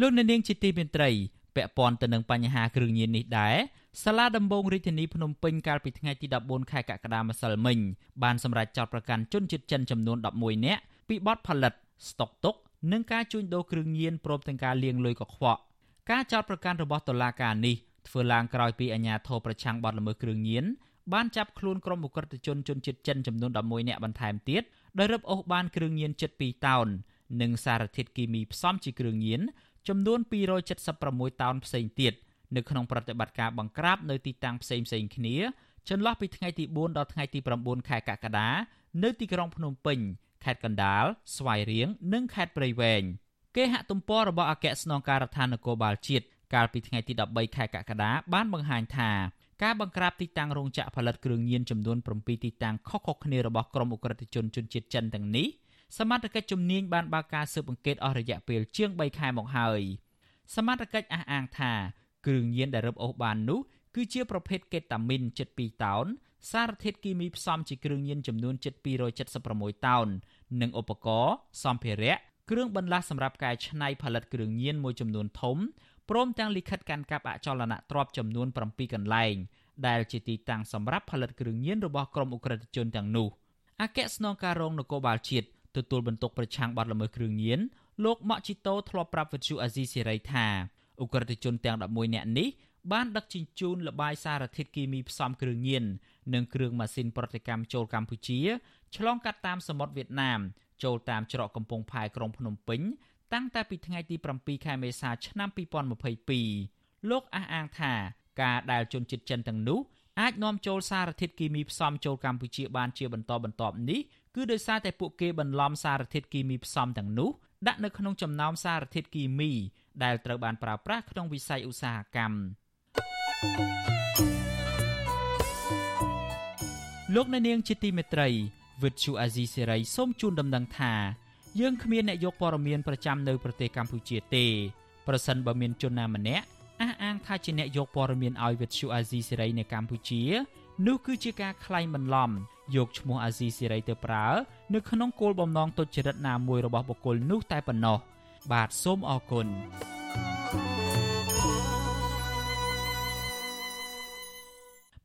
លោកអ្នកនាងជាទីមេត្រីពាក់ព័ន្ធទៅនឹងបញ្ហាគ្រឿងញៀននេះដែរសាលាដំបងរាជធានីភ្នំពេញកាលពីថ្ងៃទី14ខែកក្កដាម្សិលមិញបានសម្រេចចោទប្រកាន់ជនជាតិចិនចំនួន11នាក់ពីបទផលិត ស្តុកទុក និងការជួញដូរគ្រឿងញៀនព្រមទាំងការលាងលុយកខ្វក់ការចោទប្រកាន់របស់តុលាការនេះ ធ្វើឡើងក្រោយពីអាជ្ញាធរប្រឆាំងបទល្មើសគ្រឿងញៀនបានចាប់ខ្លួនក្រុមអ ுக ្រិតជនជនជាតិចិនចំនួន11នាក់បន្ថែមទៀតដោយរឹបអូសបានគ្រឿងញៀនជិត2តោននិងសារធាតុគីមីផ្សំជាគ្រឿងញៀនចំនួន276តោនផ្សេងទៀតនៅក្នុងប្រតិបត្តិការបង្ក្រាបនៅទីតាំងផ្សេងផ្សេងគ្នាចន្លោះពីថ្ងៃទី4ដល់ថ្ងៃទី9ខែកក្កដានៅទីក្រុងភ្នំពេញខេត្តកណ្ដាលស្វាយរៀងនិងខេត្តព្រៃវែងគេហទំព័ររបស់អគ្គស្នងការដ្ឋាននគរបាលជាតិ កាលពីថ្ងៃទី13ខែកក្កដាបានបង្ហាញថាការបង្ក្រាបទីតាំងរោងចក្រផលិតគ្រឿងញៀនចំនួន7ទីតាំងខុសៗគ្នារបស់ក្រុមអ ுக ្រិតជនជនជាតិចិនទាំងនេះសមត្ថកិច្ចជំនាញបានបើកការស៊ើបអង្កេតអស់រយៈពេលជាង3ខែមកហើយសមត្ថកិច្ចអះអាងថាគ្រឿងញៀនដែលរឹបអូសបាននោះគឺជាប្រភេទកេតាមីនជិត2តោនសារធាតុគីមីផ្សំជាគ្រឿងញៀនចំនួនជិត276តោននិងឧបករណ៍សម្ភារៈគ្រឿងបន្លាស់សម្រាប់កែច្នៃផលិតគ្រឿងញៀនមួយចំនួនធំ ព្រមទាំងលិខិតកាន់កាប់អចលនទ្រព្យចំនួន7កន្លែងដែលជាទីតាំងសម្រាប់ផលិតគ្រឿងញៀនរបស់ក្រុមអ ுக ្រិតជនទាំងនោះអគ្គស្នងការរងនគរបាលជាតិទទួលបន្ទុកប្រឆាំងបទល្មើសគ្រឿងញៀនលោកម៉ាក់ជីតូធ្លាប់ប្រាប់វិទ្យុអាស៊ីសេរីថាអ ுக ្រិតជនទាំង11នាក់នេះបានដឹកជញ្ជូនលបាយសារធាតុគីមីផ្សំគ្រឿងញៀននិងគ្រឿងម៉ាស៊ីនប្រតិកម្មចូលកម្ពុជាឆ្លងកាត់តាមសមុទ្រវៀតណាមចូលតាមច្រកកំពង់ផែក្រុងភ្នំពេញ តាំងតែពីថ្ងៃទី7ខែមេសាឆ្នាំ2022លោកអះអាងថាការដែលជនជាតិចិនទាំងនោះអាចនាំចូលសារធាតុគីមីផ្សំចូលកម្ពុជាបានជាបន្តបន្ទាប់នេះគឺដោយសារតែពួកគេបន្លំសារធាតុគីមីផ្សំទាំងនោះដាក់នៅក្នុងចំណោមសារធាតុគីមីដែលត្រូវបានប្រើប្រាស់ក្នុងវិស័យឧស្សាហកម្មលោកអ្នកនាងជាទីមេត្រីវិទ្យុអាស៊ីសេរីសូមជូនដំណឹងថា យើងគ្មានអ្នកយកព័ត៌មានប្រចាំនៅប្រទេសកម្ពុជាទេប្រសិនបើមានជនណាម្នាក់អះអាងថាជាអ្នកយកព័ត៌មានឲ្យវិទ្យុអាស៊ីសេរីនៅកម្ពុជានោះគឺជាការក្លែងបន្លំយកឈ្មោះអាស៊ីសេរីទៅប្រើនៅក្នុងគោលបំណងទុច្ចរិតណាមួយរបស់បុគ្គលនោះតែប៉ុណ្ណោះបាទសូមអរគុណ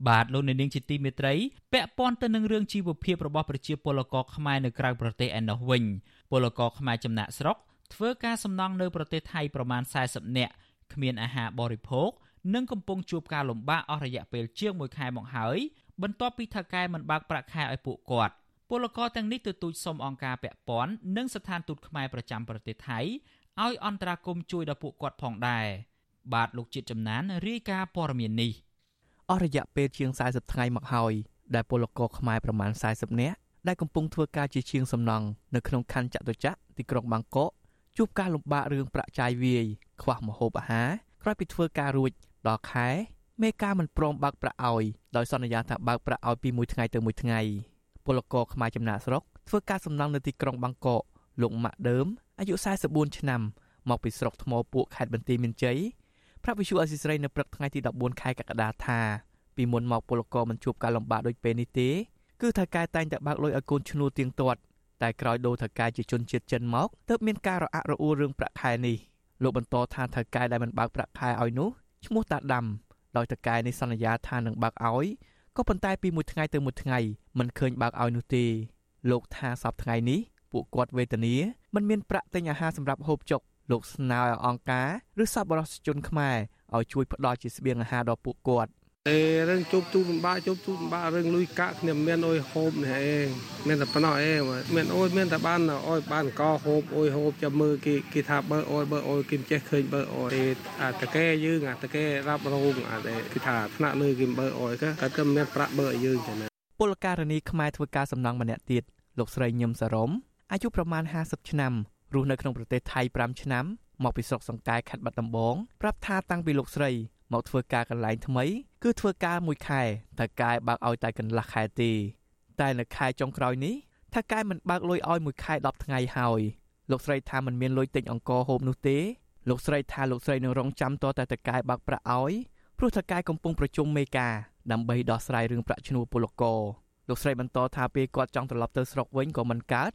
បាទលោកអ្នកនាងជាទីមេត្រីពាក់ព័ន្ធទៅនឹងរឿងជីវភាពរបស់ប្រជាពលករខ្មែរនៅក្រៅប្រទេសឯណោះវិញ ពលករខ្មែរចំណាក់ស្រុកធ្វើការសំណង់នៅប្រទេសថៃប្រមាណ40នាក់គ្មានអាហារបរិភោគនិងកំពុងជួបការលំបាកអស់រយៈពេលជាង1ខែមកហើយបន្ទាប់ពីថៅកែមិនបើកប្រាក់ខែឲ្យពួកគាត់ពលករទាំងនេះទទូចសុំអង្គការពាក់ព័ន្ធនិងស្ថានទូតខ្មែរប្រចាំប្រទេសថៃឲ្យអន្តរាគមន៍ជួយដល់ពួកគាត់ផងដែរបាទលោកជាតិចំណានរាយការណ៍ព័ត៌មាននេះអស់រយៈពេលជាង40ថ្ងៃមកហើយដែលពលករខ្មែរប្រមាណ40នាក់ ដែលកំពុងធ្វើការជាជាងសំណង់នៅក្នុងខណ្ឌចតុចក្រទីក្រុងបាងកកជួបការលំបាករឿងប្រាក់ចាយវាយខ្វះម្ហូបអាហារក្រោយពីធ្វើការរួចដល់ខែមេការមិនព្រមបើកប្រាក់ឲ្យដោយសន្យាថាបើកប្រាក់ឲ្យពីមួយថ្ងៃទៅមួយថ្ងៃពលករខ្មែរចំណាក់ស្រុកធ្វើការសំណង់នៅទីក្រុងបាងកកលោកម៉ាក់ដើមអាយុ44ឆ្នាំមកពីស្រុកថ្មពួកខេត្តបន្ទាយមានជ័យប្រាប់វិសុអសិស្រ័យនៅព្រឹកថ្ងៃទី14ខែកក្កដាថាពីមុនមកពលករមិនជួបការលំបាកដូចពេលនេះទេ គឺថៅកែតែងតែបើកលុយឲ្យកូនឈ្នួលទៀងទាត់តែក្រោយដូរថៅកែជាជនជាតិចិនមកទើបមានការរអាក់រអួលរឿងប្រាក់ខែនេះលោកបន្តថាថៅកែដែលមិនបើកប្រាក់ខែឲ្យនោះឈ្មោះតាដាំដោយតកែនេះសន្យាថានឹងបើកឲ្យក៏ប៉ុន្តែពីមួយថ្ងៃទៅមួយថ្ងៃមិនឃើញបើកឲ្យនោះទេលោកថាសប្តាហ៍ថ្ងៃនេះពួកគាត់វេទនាមិនមានប្រាក់ទិញអាហារសម្រាប់ហូបចុកលោកស្នើឲ្យអង្គការឬសប្បុរសជនខ្មែរឲ្យជួយផ្ដល់ជាស្បៀងអាហារដល់ពួកគាត់ ទេរឿងជប់ទូពិបាកជប់ទូពិបាករឿងលុយកាក់គ្នាមានអុយហូបនេះឯងមានតែប៉ុណ្ណោះឯងមានអុយមានតែបានអុយបានកហូបអុយហូបចាំមើលគេគេថាបើអុយបើអុយគេចេះឃើញបើអុយអាតកែយើងអាតកែរាប់រងអាគេថាថ្នាក់លើគេបើអុយក៏គាត់ក៏មានប្រាក់បើឲ្យយើងចឹងណាពលករនីខ្មែរធ្វើការសំណង់ម្នាក់ទៀតលោកស្រីញឹមសារមអាយុប្រមាណ50ឆ្នាំរស់នៅក្នុងប្រទេសថៃ5ឆ្នាំមកពីស្រុកសង្កែខេត្តបាត់ដំបងប្រាប់ថាតាំងពីលោកស្រីមកធ្វើការកន្លែងថ្មី គឺធ្វើការមួយខែតែកែបើកឲ្យតែកន្លះខែទេតែនៅខែចុងក្រោយនេះថាកែមិនបើកលុយឲ្យមួយខែ10ថ្ងៃហើយលោកស្រីថាមិនមានលុយទិញអង្ករហូបនោះទេលោកស្រីថាលោកស្រីនឹងរងចាំតតែតកែបើកប្រាក់ឲ្យព្រោះតកែកំពុងប្រជុំមេការដើម្បីដោះស្រាយរឿងប្រាក់ឈ្នួលពលករលោកស្រីបន្តថាពេលគាត់ចង់ត្រឡប់ទៅស្រុកវិញក៏មិនកើត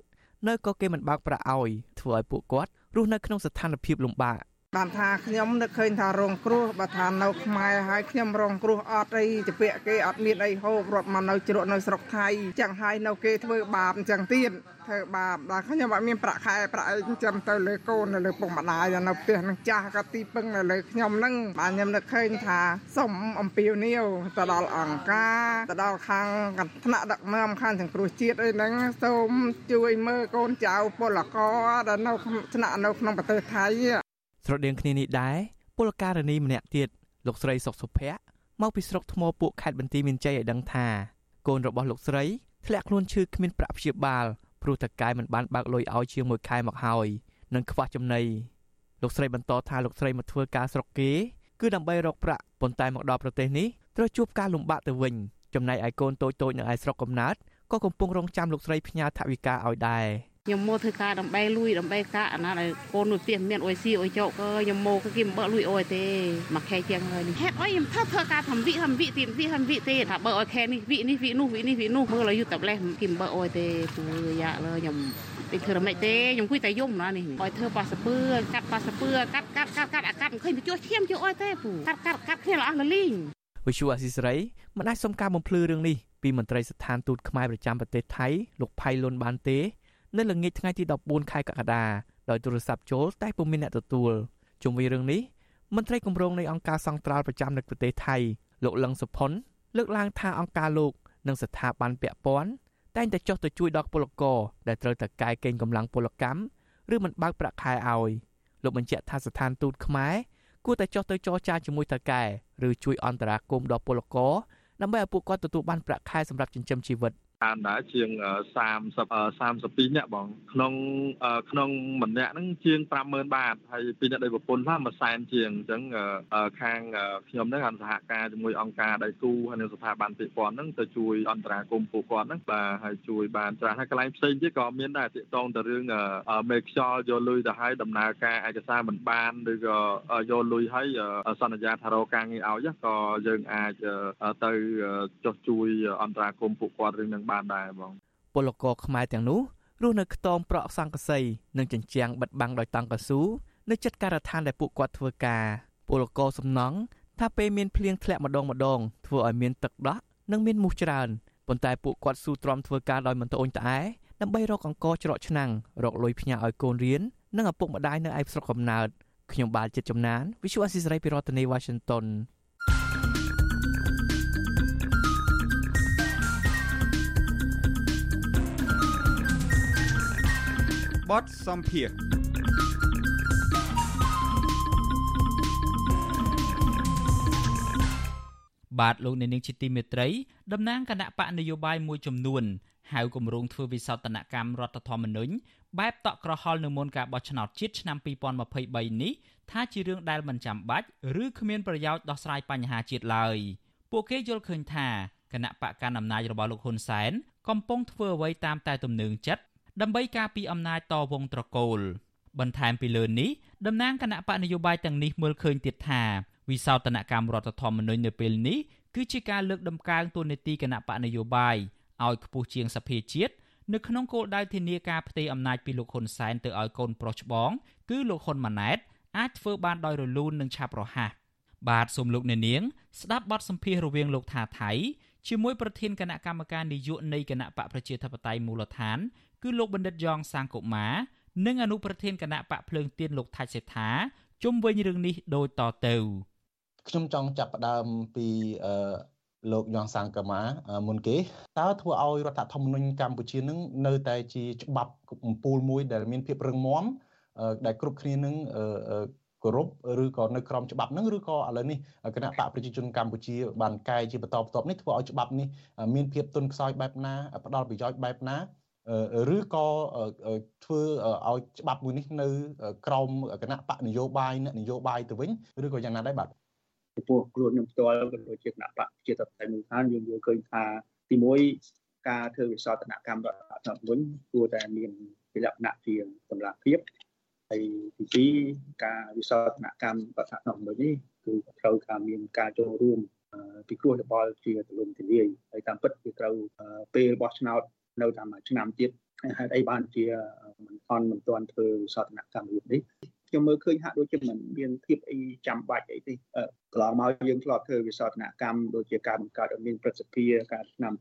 នៅក៏គេមិនបើកប្រាក់ឲ្យធ្វើឲ្យពួកគាត់រស់នៅក្នុងស្ថានភាពលំបាក បានថាខ្ញុំនឹកឃើញថារងគ្រោះបើថានៅខ្មែរហើយខ្ញុំរងគ្រោះអត់អីជាពាក់គេអត់មានអីហូបរត់មកនៅជ្រក់នៅស្រុកថៃចឹងហើយនៅគេធ្វើបាបចឹងទៀតធ្វើបាបដល់ខ្ញុំអត់មានប្រាក់ខែប្រាក់អីចិញ្ចឹមទៅលើកូននៅលើពុកម្ដាយនៅផ្ទះនឹងចាស់ក៏ទីពឹងនៅលើខ្ញុំហ្នឹងបាទខ្ញុំនឹកឃើញថាសុំអំពាវនាវទៅដល់អង្គការទៅដល់ខាងថ្នាក់ដឹកនាំខាងសង្គ្រោះជាតិអីហ្នឹងសូមជួយមើលកូនចៅពលករដែលនៅថ្នាក់នៅក្នុងប្រទេសថៃ ស្រដៀងគ្នានេះដែរពលករនីម្នាក់ទៀតលោកស្រីសុកសុភ័ក្រមកពីស្រុកថ្មពួកខេត្តបន្ទាយមានជ័យឲ្យដឹងថាកូនរបស់លោកស្រីធ្លាក់ខ្លួនឈឺគ្មានប្រាក់ព្យាបាលព្រោះតកែមិនបានបើកលុយឲ្យជាង1ខែមកហើយនិងខ្វះចំណីលោកស្រីបន្តថាលោកស្រីមកធ្វើការស្រុកគេគឺដើម្បីរកប្រាក់ប៉ុន្តែមកដល់ប្រទេសនេះត្រូវជួបការលំបាកទៅវិញចំណែកឯកូនតូចៗនៅឯស្រុកកំណើតក៏កំពុងរងចាំលោកស្រីផ្ញើថវិកាឲ្យដែរ ខ្ញុំមកធ្វើការដើម្បីលួយដើម្បីកាអាណាដែលកូនមួយផ្ទះមានអុយស៊ីអុយចោកខ្ញុំមកគេមិនបើលួយអុយទេមួយខែជាងហើយនេះហេតុអីខ្ញុំធ្វើធ្វើការធ្វើវិធ្វើវិទីវិធ្វើវិទេថាបើអុយខែនេះវិនេះវិនោះវិនេះវិនោះមើលឲ្យយូរតែលេះគេមិនបើអុយទេពូយ៉ាលើខ្ញុំពេកធ្វើរំលេចទេខ្ញុំគួយតែយំណានេះឲ្យធ្វើប៉ាសពឿកាត់ប៉ាសពឿកាត់កាត់កាត់កាត់អាកាត់មិនឃើញទៅជួសឈាមជួអុយទេពូកាត់កាត់កាត់គ្នាអស់លលីងវិសុអស៊ីសេរីមិនអាចសុំការបំភ្លឺរឿងនេះពីមន្ត្រីស្ថានទូតខ្មែរប្រចាំប្រទេសថៃលោកផៃលុនបានទេ នៅល្ងាចថ្ងៃទី14ខែកក្កដាដោយទូរស័ព្ទចូលតែពុំមានអ្នកទទួលជុំវិញរឿងនេះមន្ត្រីគម្រោងនៃអង្គការសង្ត្រាល់ប្រចាំនៅប្រទេសថៃលោកលឹងសុផុនលើកឡើងថាអង្គការលោកនិងស្ថាប័នពាក់ព័ន្ធតែងតែចុះទៅជួយដល់ពលករដែលត្រូវតែកែកេងកម្លាំងពលកម្មឬមិនបើកប្រាក់ខែឲ្យលោកបញ្ជាក់ថាស្ថានទូតខ្មែរគួរតែចុះទៅចរចាជាមួយតកែឬជួយអន្តរាគមន៍ដល់ពលករដើម្បីឲ្យពួកគាត់ទទួលបានប្រាក់ខែសម្រាប់ចិញ្ចឹមជីវិត បានដែរជាង30 32នាក់បងក្នុងក្នុងម្នាក់ហ្នឹងជាង50000បាតហើយពីអ្នកដែលប្រពន្ធថាមួយសែនជាងអញ្ចឹងខាងខ្ញុំហ្នឹងអន្តសហការជាមួយអង្គការដៃគូហើយនិងស្ថាប័នពាក់ព័ន្ធហ្នឹងទៅជួយអន្តរាគមន៍ពួកគាត់ហ្នឹងបាទហើយជួយបានច្រើនហើយកន្លែងផ្សេងទៀតក៏មានដែរទាក់ទងទៅរឿងមេខ្យល់យកលុយទៅឲ្យដំណើរការឯកសារមិនបានឬក៏យកលុយឲ្យសន្យាថារកការងារឲ្យក៏យើងអាចទៅចុះជួយអន្តរាគមន៍ពួកគាត់រឿងហ្នឹងបានដែរបងពលករខ្មែរទាំងនោះរស់នៅខ្ទមប្រក់សង្កសីនិងជញ្ជាំងបិទបាំងដោយតង់កស៊ូនៅជិតការដ្ឋានដែលពួកគាត់ធ្វើការពលករសំណង់ថាពេលមានភ្លៀងធ្លាក់ម្ដងម្ដងធ្វើឲ្យមានទឹកដោះនិងមានមូសច្រើនប៉ុន្តែពួកគាត់ស៊ូទ្រាំធ្វើការដោយមិនត្អូញត្អែដើម្បីរកអង្ករច្រកឆ្នាំងរកលុយផ្ញើឲ្យកូនរៀននិងឪពុកម្ដាយនៅឯស្រុកកំណើតខ្ញុំបាទចិត្តចំណាន Visual Assisray ពីរដ្ឋធានី Washington បទសំភារបាទលោកអ្នកនាងជាទីមេត្រីតំណាងគណៈបកនយោបាយមួយចំនួនហៅគម្រោងធ្វើវិសោធនកម្មរដ្ឋធម្មនុញ្ញបែបតក់ក្រហល់នៅមុនការបោះឆ្នោតជាតិឆ្នាំ2023នេះថាជារឿងដែលមិនចាំបាច់ឬគ្មានប្រយោជន៍ដោះស្រាយបញ្ហាជាតិឡើយពួកគេយល់ឃើញថាគណៈបកកណ្ដាលអំណាចរបស់លោកហ៊ុនសែនកំពុងធ្វើអ្វីតាមតែទំនឹងចិត្ត ដើម្បីការពារអំណាចតវងត្រកូល បន្ថែមពីលើនេះតំណាងគណៈបកនយោបាយទាំងនេះមើលឃើញទៀតថាវិសោធនកម្មរដ្ឋធម្មនុញ្ញនៅពេលនេះគឺជាការលើកដំកើងទូនាទីគណៈបកនយោបាយឲ្យខ្ពស់ជាងសភាជាតិនៅក្នុងគោលដៅធានាការផ្ទេរអំណាចពីលោកហ៊ុនសែនទៅឲ្យកូនប្រុសច្បង គឺលោកហ៊ុនម៉ាណែតអាចធ្វើបានដោយរលូននិងឆាប់រហ័សបាទសូមលោកអ្នកនាង ស្ដាប់បទសម្ភាសន៍រវាងលោកថាថៃជាមួយប្រធានគណៈកម្មការនយោបាយនៃគណៈបកប្រជាធិបតេយ្យមូលដ្ឋាន គឺលោកបណ្ឌិតយ៉ងសាងកុមារនិងអនុប្រធានគណៈបកភ្លើងទៀនលោកថាច់សេដ្ឋាជុំវិញរឿងនេះដូចតទៅខ្ញុំចង់ចាប់ផ្ដើមពីអឺលោកយ៉ងសាងកាម៉ាមុនគេតើធ្វើឲ្យរដ្ឋធម្មនុញ្ញកម្ពុជានឹងនៅតែជាច្បាប់កំពូលមួយដែលមានភាពរឹងមាំដែលគ្រប់គ្នានឹងគោរពឬក៏នៅក្រមច្បាប់ហ្នឹងឬក៏ឥឡូវនេះគណៈបកប្រជាជនកម្ពុជាបានកែជាបន្តបន្ទាប់នេះធ្វើឲ្យច្បាប់នេះមានភាពទន់ខ្សោយបែបណាផ្ដល់ប្រយោជន៍បែបណា ឬក៏ធ្វើឲ្យច្បាប់មួយនេះនៅក្រោមគណៈបកនយោបាយអ្នកនយោបាយទៅវិញឬក៏យ៉ាងណាដែរបាទចំពោះខ្លួនខ្ញុំផ្ទាល់ក៏ដូចជាគណៈបកជាតតែមូលដ្ឋានយើងយល់ឃើញថាទី1ការធ្វើវិសោធនកម្មរដ្ឋធម្មនុញ្ញគួរតែមានលក្ខណៈជាតម្លាភាពហើយទី2ការវិសោធនកម្មរដ្ឋធម្មនុញ្ញនេះគឺត្រូវការមានការចូលរួមពីគ្រោះយោបល់ជាទលំទលាយហើយតាមពិតគឺត្រូវពេលបោះឆ្នោត នៅតាមឆ្នាំទៀតហេតុអីបានជាមិនអន់មិនទាន់ធ្វើវិសោធនកម្មរបៀបនេះខ្ញុំមើលឃើញហាក់ដូចជាមិនមានភាពអីចាំបាច់អីទេកន្លងមកយើងធ្លាប់ធ្វើវិសោធនកម្មដូចជាការបង្កើតឲ្យមានប្រសិទ្ធភាពការឆ្នាំ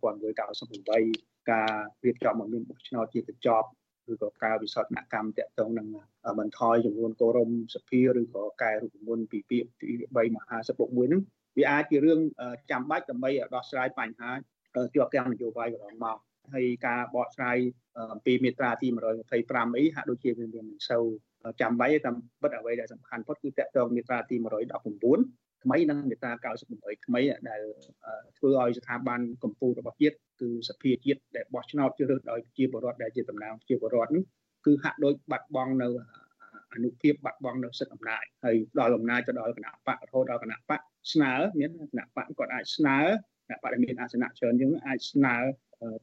1998ការរៀបចំឲ្យមានបោះឆ្នោតជាកញ្ចប់ឬក៏ការវិសោធនកម្មតាក់ទងនឹងបន្ថយចំនួនកោរមសភាឬក៏កែរូបមន្តពីពាក្យពី3មហាសពុកមួយហ្នឹងវាអាចជារឿងចាំបាច់ដើម្បីដោះស្រាយបញ្ហាជាប់ទាំងនយោបាយកន្លងមក ហើយការបកស្រាយអំពីមាត្រាទី125អីហាក់ដូចជាវាមិនសូវចាំបាច់តែបិទអ្វីដែលសំខាន់ផុតគឺតកតងមាត្រាទី119ថ្មីនិងមាត្រា98ថ្មីដែលធ្វើឲ្យស្ថាប័នកម្ពុជារបស់ជាតិគឺសភាជាតិដែលបោះឆ្នោតជ្រើសរើសដោយប្រជាពលរដ្ឋដែលជាតំណាងប្រជាពលរដ្ឋនេះគឺហាក់ដូចបាត់បង់នៅអនុភាពបាត់បង់នៅសិទ្ធិអំណាចហើយដល់អំណាចទៅដល់គណៈបករហូតដល់គណៈបកស្នើមានគណៈបកគាត់អាចស្នើ គណៈបកដែលមានអាសនៈច្រើនជាងអាចស្នើ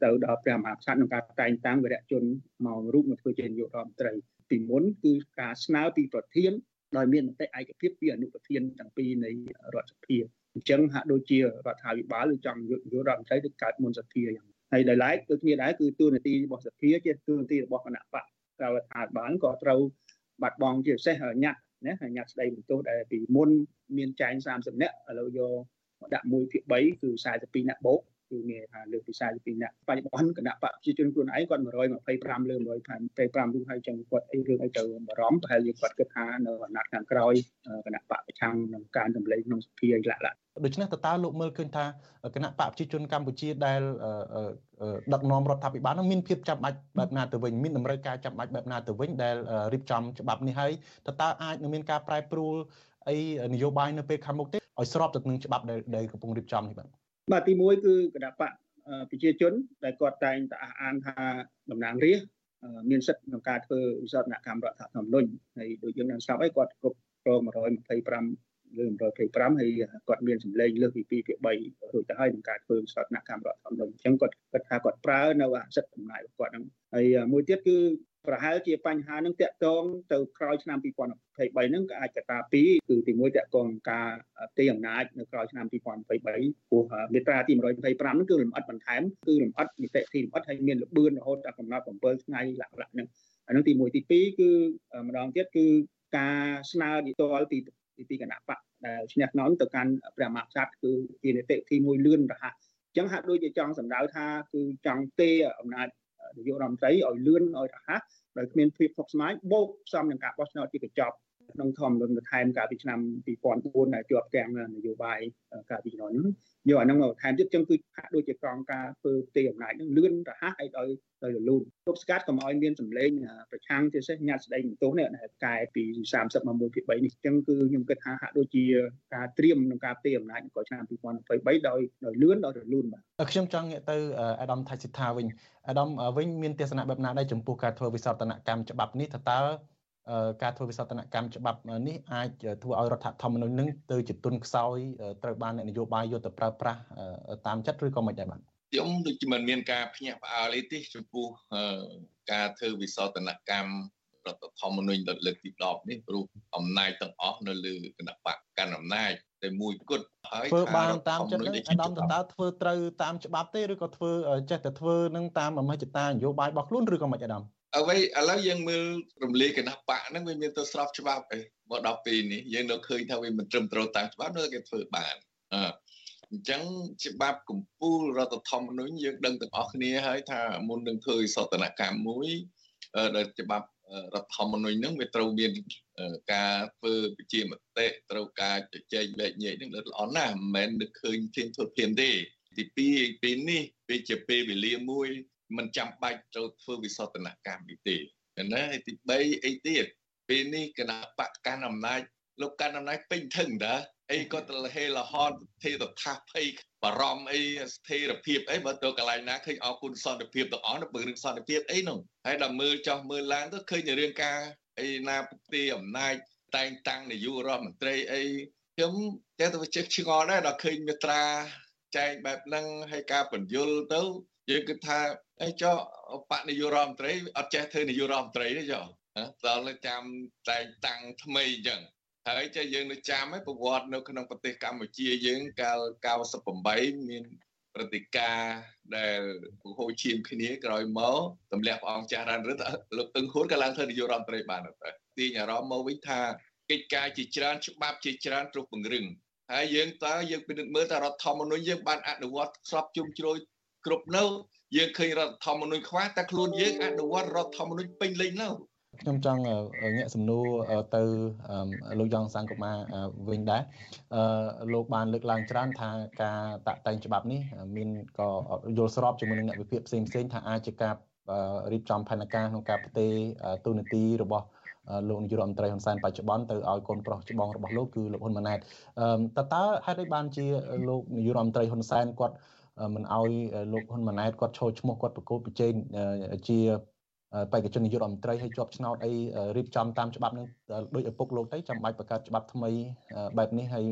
ទៅដល់ព្រះមហាក្សត្រក្នុងការតែងតាំងវីរៈជនមករូបមកធ្វើជានាយករដ្ឋមន្ត្រីពីមុនគឺការស្នើពីប្រធានដោយមានមតិឯកភាពពីអនុប្រធានទាំងពីរនៃរដ្ឋសភាអញ្ចឹងហាក់ដូចជារដ្ឋាភិបាលឬចង់យករដ្ឋមន្ត្រីទៅកើតមុនសភាយ៉ាងហើយដោយឡែកដូចគ្នាដែរគឺទូនាទីរបស់សភាជាទូនាទីរបស់គណៈបកក្រៅរដ្ឋាភិបាលក៏ត្រូវបាត់បង់ជាពិសេសញ៉ាត់ណាញ៉ាត់ស្ដីបន្ទោសដែលពីមុនមានចែង30នាក់ឥឡូវយក ដាក់1ភាគ3គឺ42នាក់បូកគឺមានថាលើកពី42នាក់បច្ចុប្បន្នគណៈបកប្រជាជនខ្លួនឯងគាត់125លើ125រូបហើយចឹងគាត់អីរឿងអីទៅបារម្ភប្រហែលជាគាត់គិតថានៅអាណត្តិខាងក្រោយគណៈបកប្រឆាំងនឹងការតម្លែងក្នុងសភាអីឡាក់ឡាក់ដូច្នេះតើតើលោកមើលឃើញថាគណៈបកប្រជាជនកម្ពុជាដែលដឹកនាំរដ្ឋាភិបាលនឹងមានភាពចាំបាច់បែបណាទៅវិញមានតម្រូវការចាំបាច់បែបណាទៅវិញដែលរៀបចំច្បាប់នេះហើយតើតើអាចនឹងមានការប្រែប្រួលអីនយោបាយនៅពេលខាងមុខទេ ឲ្យស្របទៅនឹងច្បាប់ដែលកំពុងរៀបចំនេះបាទបាទទី1គឺគណៈបកប្រជាជនដែលគាត់តែងតែអះអាងថាតំណាងរាស្ត្រមានសិទ្ធិក្នុងការធ្វើវិសោធនកម្មរដ្ឋធម្មនុញ្ញហើយដូចយើងបានស្ដាប់ហើយគាត់គ្រប់គ្រង125 លើ125ហើយគាត់មានសម្លេងលើសពី2ពី3រួចទៅហើយនឹងការធ្វើសតនកម្មរដ្ឋធម្មនុញ្ញអញ្ចឹងគាត់គាត់ថាគាត់ប្រើនៅអាសិទ្ធិអំណាចរបស់គាត់ហ្នឹងហើយមួយទៀតគឺប្រហែលជាបញ្ហានឹងតាក់ទងទៅក្រោយឆ្នាំ2023ហ្នឹងក៏អាចកត្តាពីរគឺទីមួយតាក់ទងការទីអំណាចនៅក្រោយឆ្នាំ2023ព្រោះមាត្រាទី125ហ្នឹងគឺលម្អិតបន្ថែមគឺលម្អិតនីតិទីលម្អិតហើយមានលបឿនរហូតដល់កំណត់7ថ្ងៃលក្ខណៈហ្នឹងអានោះទី1ទី2គឺម្ដងទៀតគឺការស្នើឌីតលពី ពីគណៈបកដែលឈ្នះក្នុងទៅកាន់ព្រះមហាក្សត្រគឺជានីតិទី1លឿនរហ័សអញ្ចឹងហាក់ដូចជាចង់សម្ដៅថាគឺចង់ទេអំណាចនាយករដ្ឋមន្ត្រីឲ្យលឿនឲ្យរហ័សដោយគ្មានភាពស្មុគស្មាញបូកផ្សំនឹងការបោះឆ្នោតជាកញ្ចប់ ក្នុងធម្មរដ្ឋបន្ថែមកាលពីឆ្នាំ2004ដែលជាប់ទាំងនយោបាយកាលពីជំនាន់នោះយកអាហ្នឹងមកបន្ថែមទៀតចឹងគឺហាក់ដូចជាកងការធ្វើទេអំណាចហ្នឹងលឿនរហ័សឲ្យដោយដោយរលូនទប់ស្កាត់កុំឲ្យមានសម្លេងប្រឆាំងជាពិសេសញ៉ាត់ស្ដីបន្ទោសនេះដែលកែពី30មក1ពី3នេះចឹងគឺខ្ញុំគិតថាហាក់ដូចជាការត្រៀមក្នុងការទេអំណាចក្នុងឆ្នាំ2023ដោយដោយលឿនដោយរលូនបាទខ្ញុំចង់ងាកទៅអាដាមថៃសិដ្ឋាវិញអាដាមវិញមានទស្សនៈបែបណាដែរចំពោះការធ្វើវិសោធនកម្មច្បាប់នេះថាតើ ការធ្វើវិសោធនកម្មច្បាប់នេះអាចធ្វើឲ្យរដ្ឋធម្មនុញ្ញនឹងទៅជាទុនខ្សោយត្រូវបានអ្នកនយោបាយយកទៅប្រើប្រាស់តាមចិត្តឬក៏មិនដែរបាទខ្ញុំដូចជាមិនមានការភ្ញាក់ផ្អើលទេចំពោះការធ្វើវិសោធនកម្មរដ្ឋធម្មនុញ្ញលើកទី10នេះព្រោះអំណាចទាំងអស់នៅលើគណៈបកកាន់អំណាចតែមួយគត់ហើយធ្វើបានតាមចិត្តនឹងអាដាមតើធ្វើត្រូវតាមច្បាប់ទេឬក៏ធ្វើចេះតែធ្វើនឹងតាមអមហិច្ឆតានយោបាយរបស់ខ្លួនឬក៏មិនអាដាម អ្វីឥឡូវយើងមើលរំលាយគណៈបកហ្នឹងវាមានទៅស្របច្បាប់អីមកដល់ពេលនេះយើងនៅឃើញថាវាមិនត្រឹមត្រូវតាមច្បាប់នៅគេធ្វើបានអអញ្ចឹងច្បាប់កម្ពុជារដ្ឋធម្មនុញ្ញយើងដឹងទាំងអស់គ្នាហើយថាមុននឹងធ្វើសតនកម្មមួយដែលច្បាប់រដ្ឋធម្មនុញ្ញហ្នឹងវាត្រូវមានការធ្វើប្រជាមតិត្រូវការជជែកលែកញែកហ្នឹងល្អណាស់មិនមែននឹកឃើញធៀងធ្វើភ្លាមទេទី2ពេលនេះវាជាពេលវេលាមួយ មិនចាំបាច់ត្រូវធ្វើវិសោធនកម្មនេះទេណាទី3អីទៀតពេលនេះគណៈបកកាន់អំណាចលោកកាន់អំណាចពេញធឹងតាអីក៏ទៅហេលហនទេតថាភ័យបារម្ភអីស្ថិរភាពអីបើទៅកន្លែងណាឃើញអគុណសន្តិភាពទាំងអស់នៅបើរឿងសន្តិភាពអីនោះហើយដល់មើលចោះមើលឡើងទៅឃើញរឿងការអីណាពុកទីអំណាចតែងតាំងនាយករដ្ឋមន្ត្រីអីខ្ញុំតែទៅជិះឆ្ងល់ដែរដល់ឃើញមេត្រាចែងបែបហ្នឹងហើយការបញ្យលទៅយើងគិតថា អីចុះបកនាយករដ្ឋមន្ត្រីអត់ចេះធ្វើនាយករដ្ឋមន្ត្រីទេចុះដល់ចាំតែងតាំងថ្មីអញ្ចឹងហើយចេះយើងនៅចាំឯប្រវត្តិនៅក្នុងប្រទេសកម្ពុជាយើងកាល98មានព្រឹត្តិការណ៍ដែលបង្ហូរឈាមគ្នាក្រោយមកទម្លាក់ព្រះអង្គចាស់រានរដ្ឋលោកតឹងហួនក៏ឡើងធ្វើនាយករដ្ឋមន្ត្រីបានដែរទាញអារម្មណ៍មកវិញថាកិច្ចការជាច្រើនច្បាប់ជាច្រើនត្រូវពង្រឹងហើយយើងតើយើងពិនិត្យមើលថារដ្ឋធម្មនុញ្ញយើងបានអនុវត្តស្របជុំជ្រោយគ្រប់នៅ យើងឃើញរដ្ឋធម្មនុញ្ញខ្វះតែខ្លួនយើងអនុវត្តរដ្ឋធម្មនុញ្ញពេញលេញនៅខ្ញុំចង់ងាកសំណួរទៅលោកយ៉ងសង្គមាវិញដែរអឺលោកបានលើកឡើងច្រើនថាការតាក់តែងច្បាប់នេះមានក៏យល់ស្របជាមួយនឹងអ្នកវិភាគផ្សេងផ្សេងថាអាចជាការរៀបចំផែនការក្នុងការផ្ទេរទូនាទីរបស់លោកនាយករដ្ឋមន្ត្រីហ៊ុនសែនបច្ចុប្បន្នទៅឲ្យកូនប្រុសច្បងរបស់លោកគឺលោកហ៊ុនម៉ាណែតតើតើហេតុអីបានជាលោកនាយករដ្ឋមន្ត្រីហ៊ុនសែនគាត់ មិនឲ្យលោកហ៊ុនម៉ាណែតគាត់ចូលឈ្មោះគាត់ប្រកួតប្រជែងជាបេក្ខជននាយករដ្ឋមន្ត្រីឲ្យជាប់ឆ្នោតអីរៀបចំតាមច្បាប់នឹងដោយឪពុកលោកទៅចាំបាច់បង្កើតច្បាប់ថ្មីបែបនេះហើយ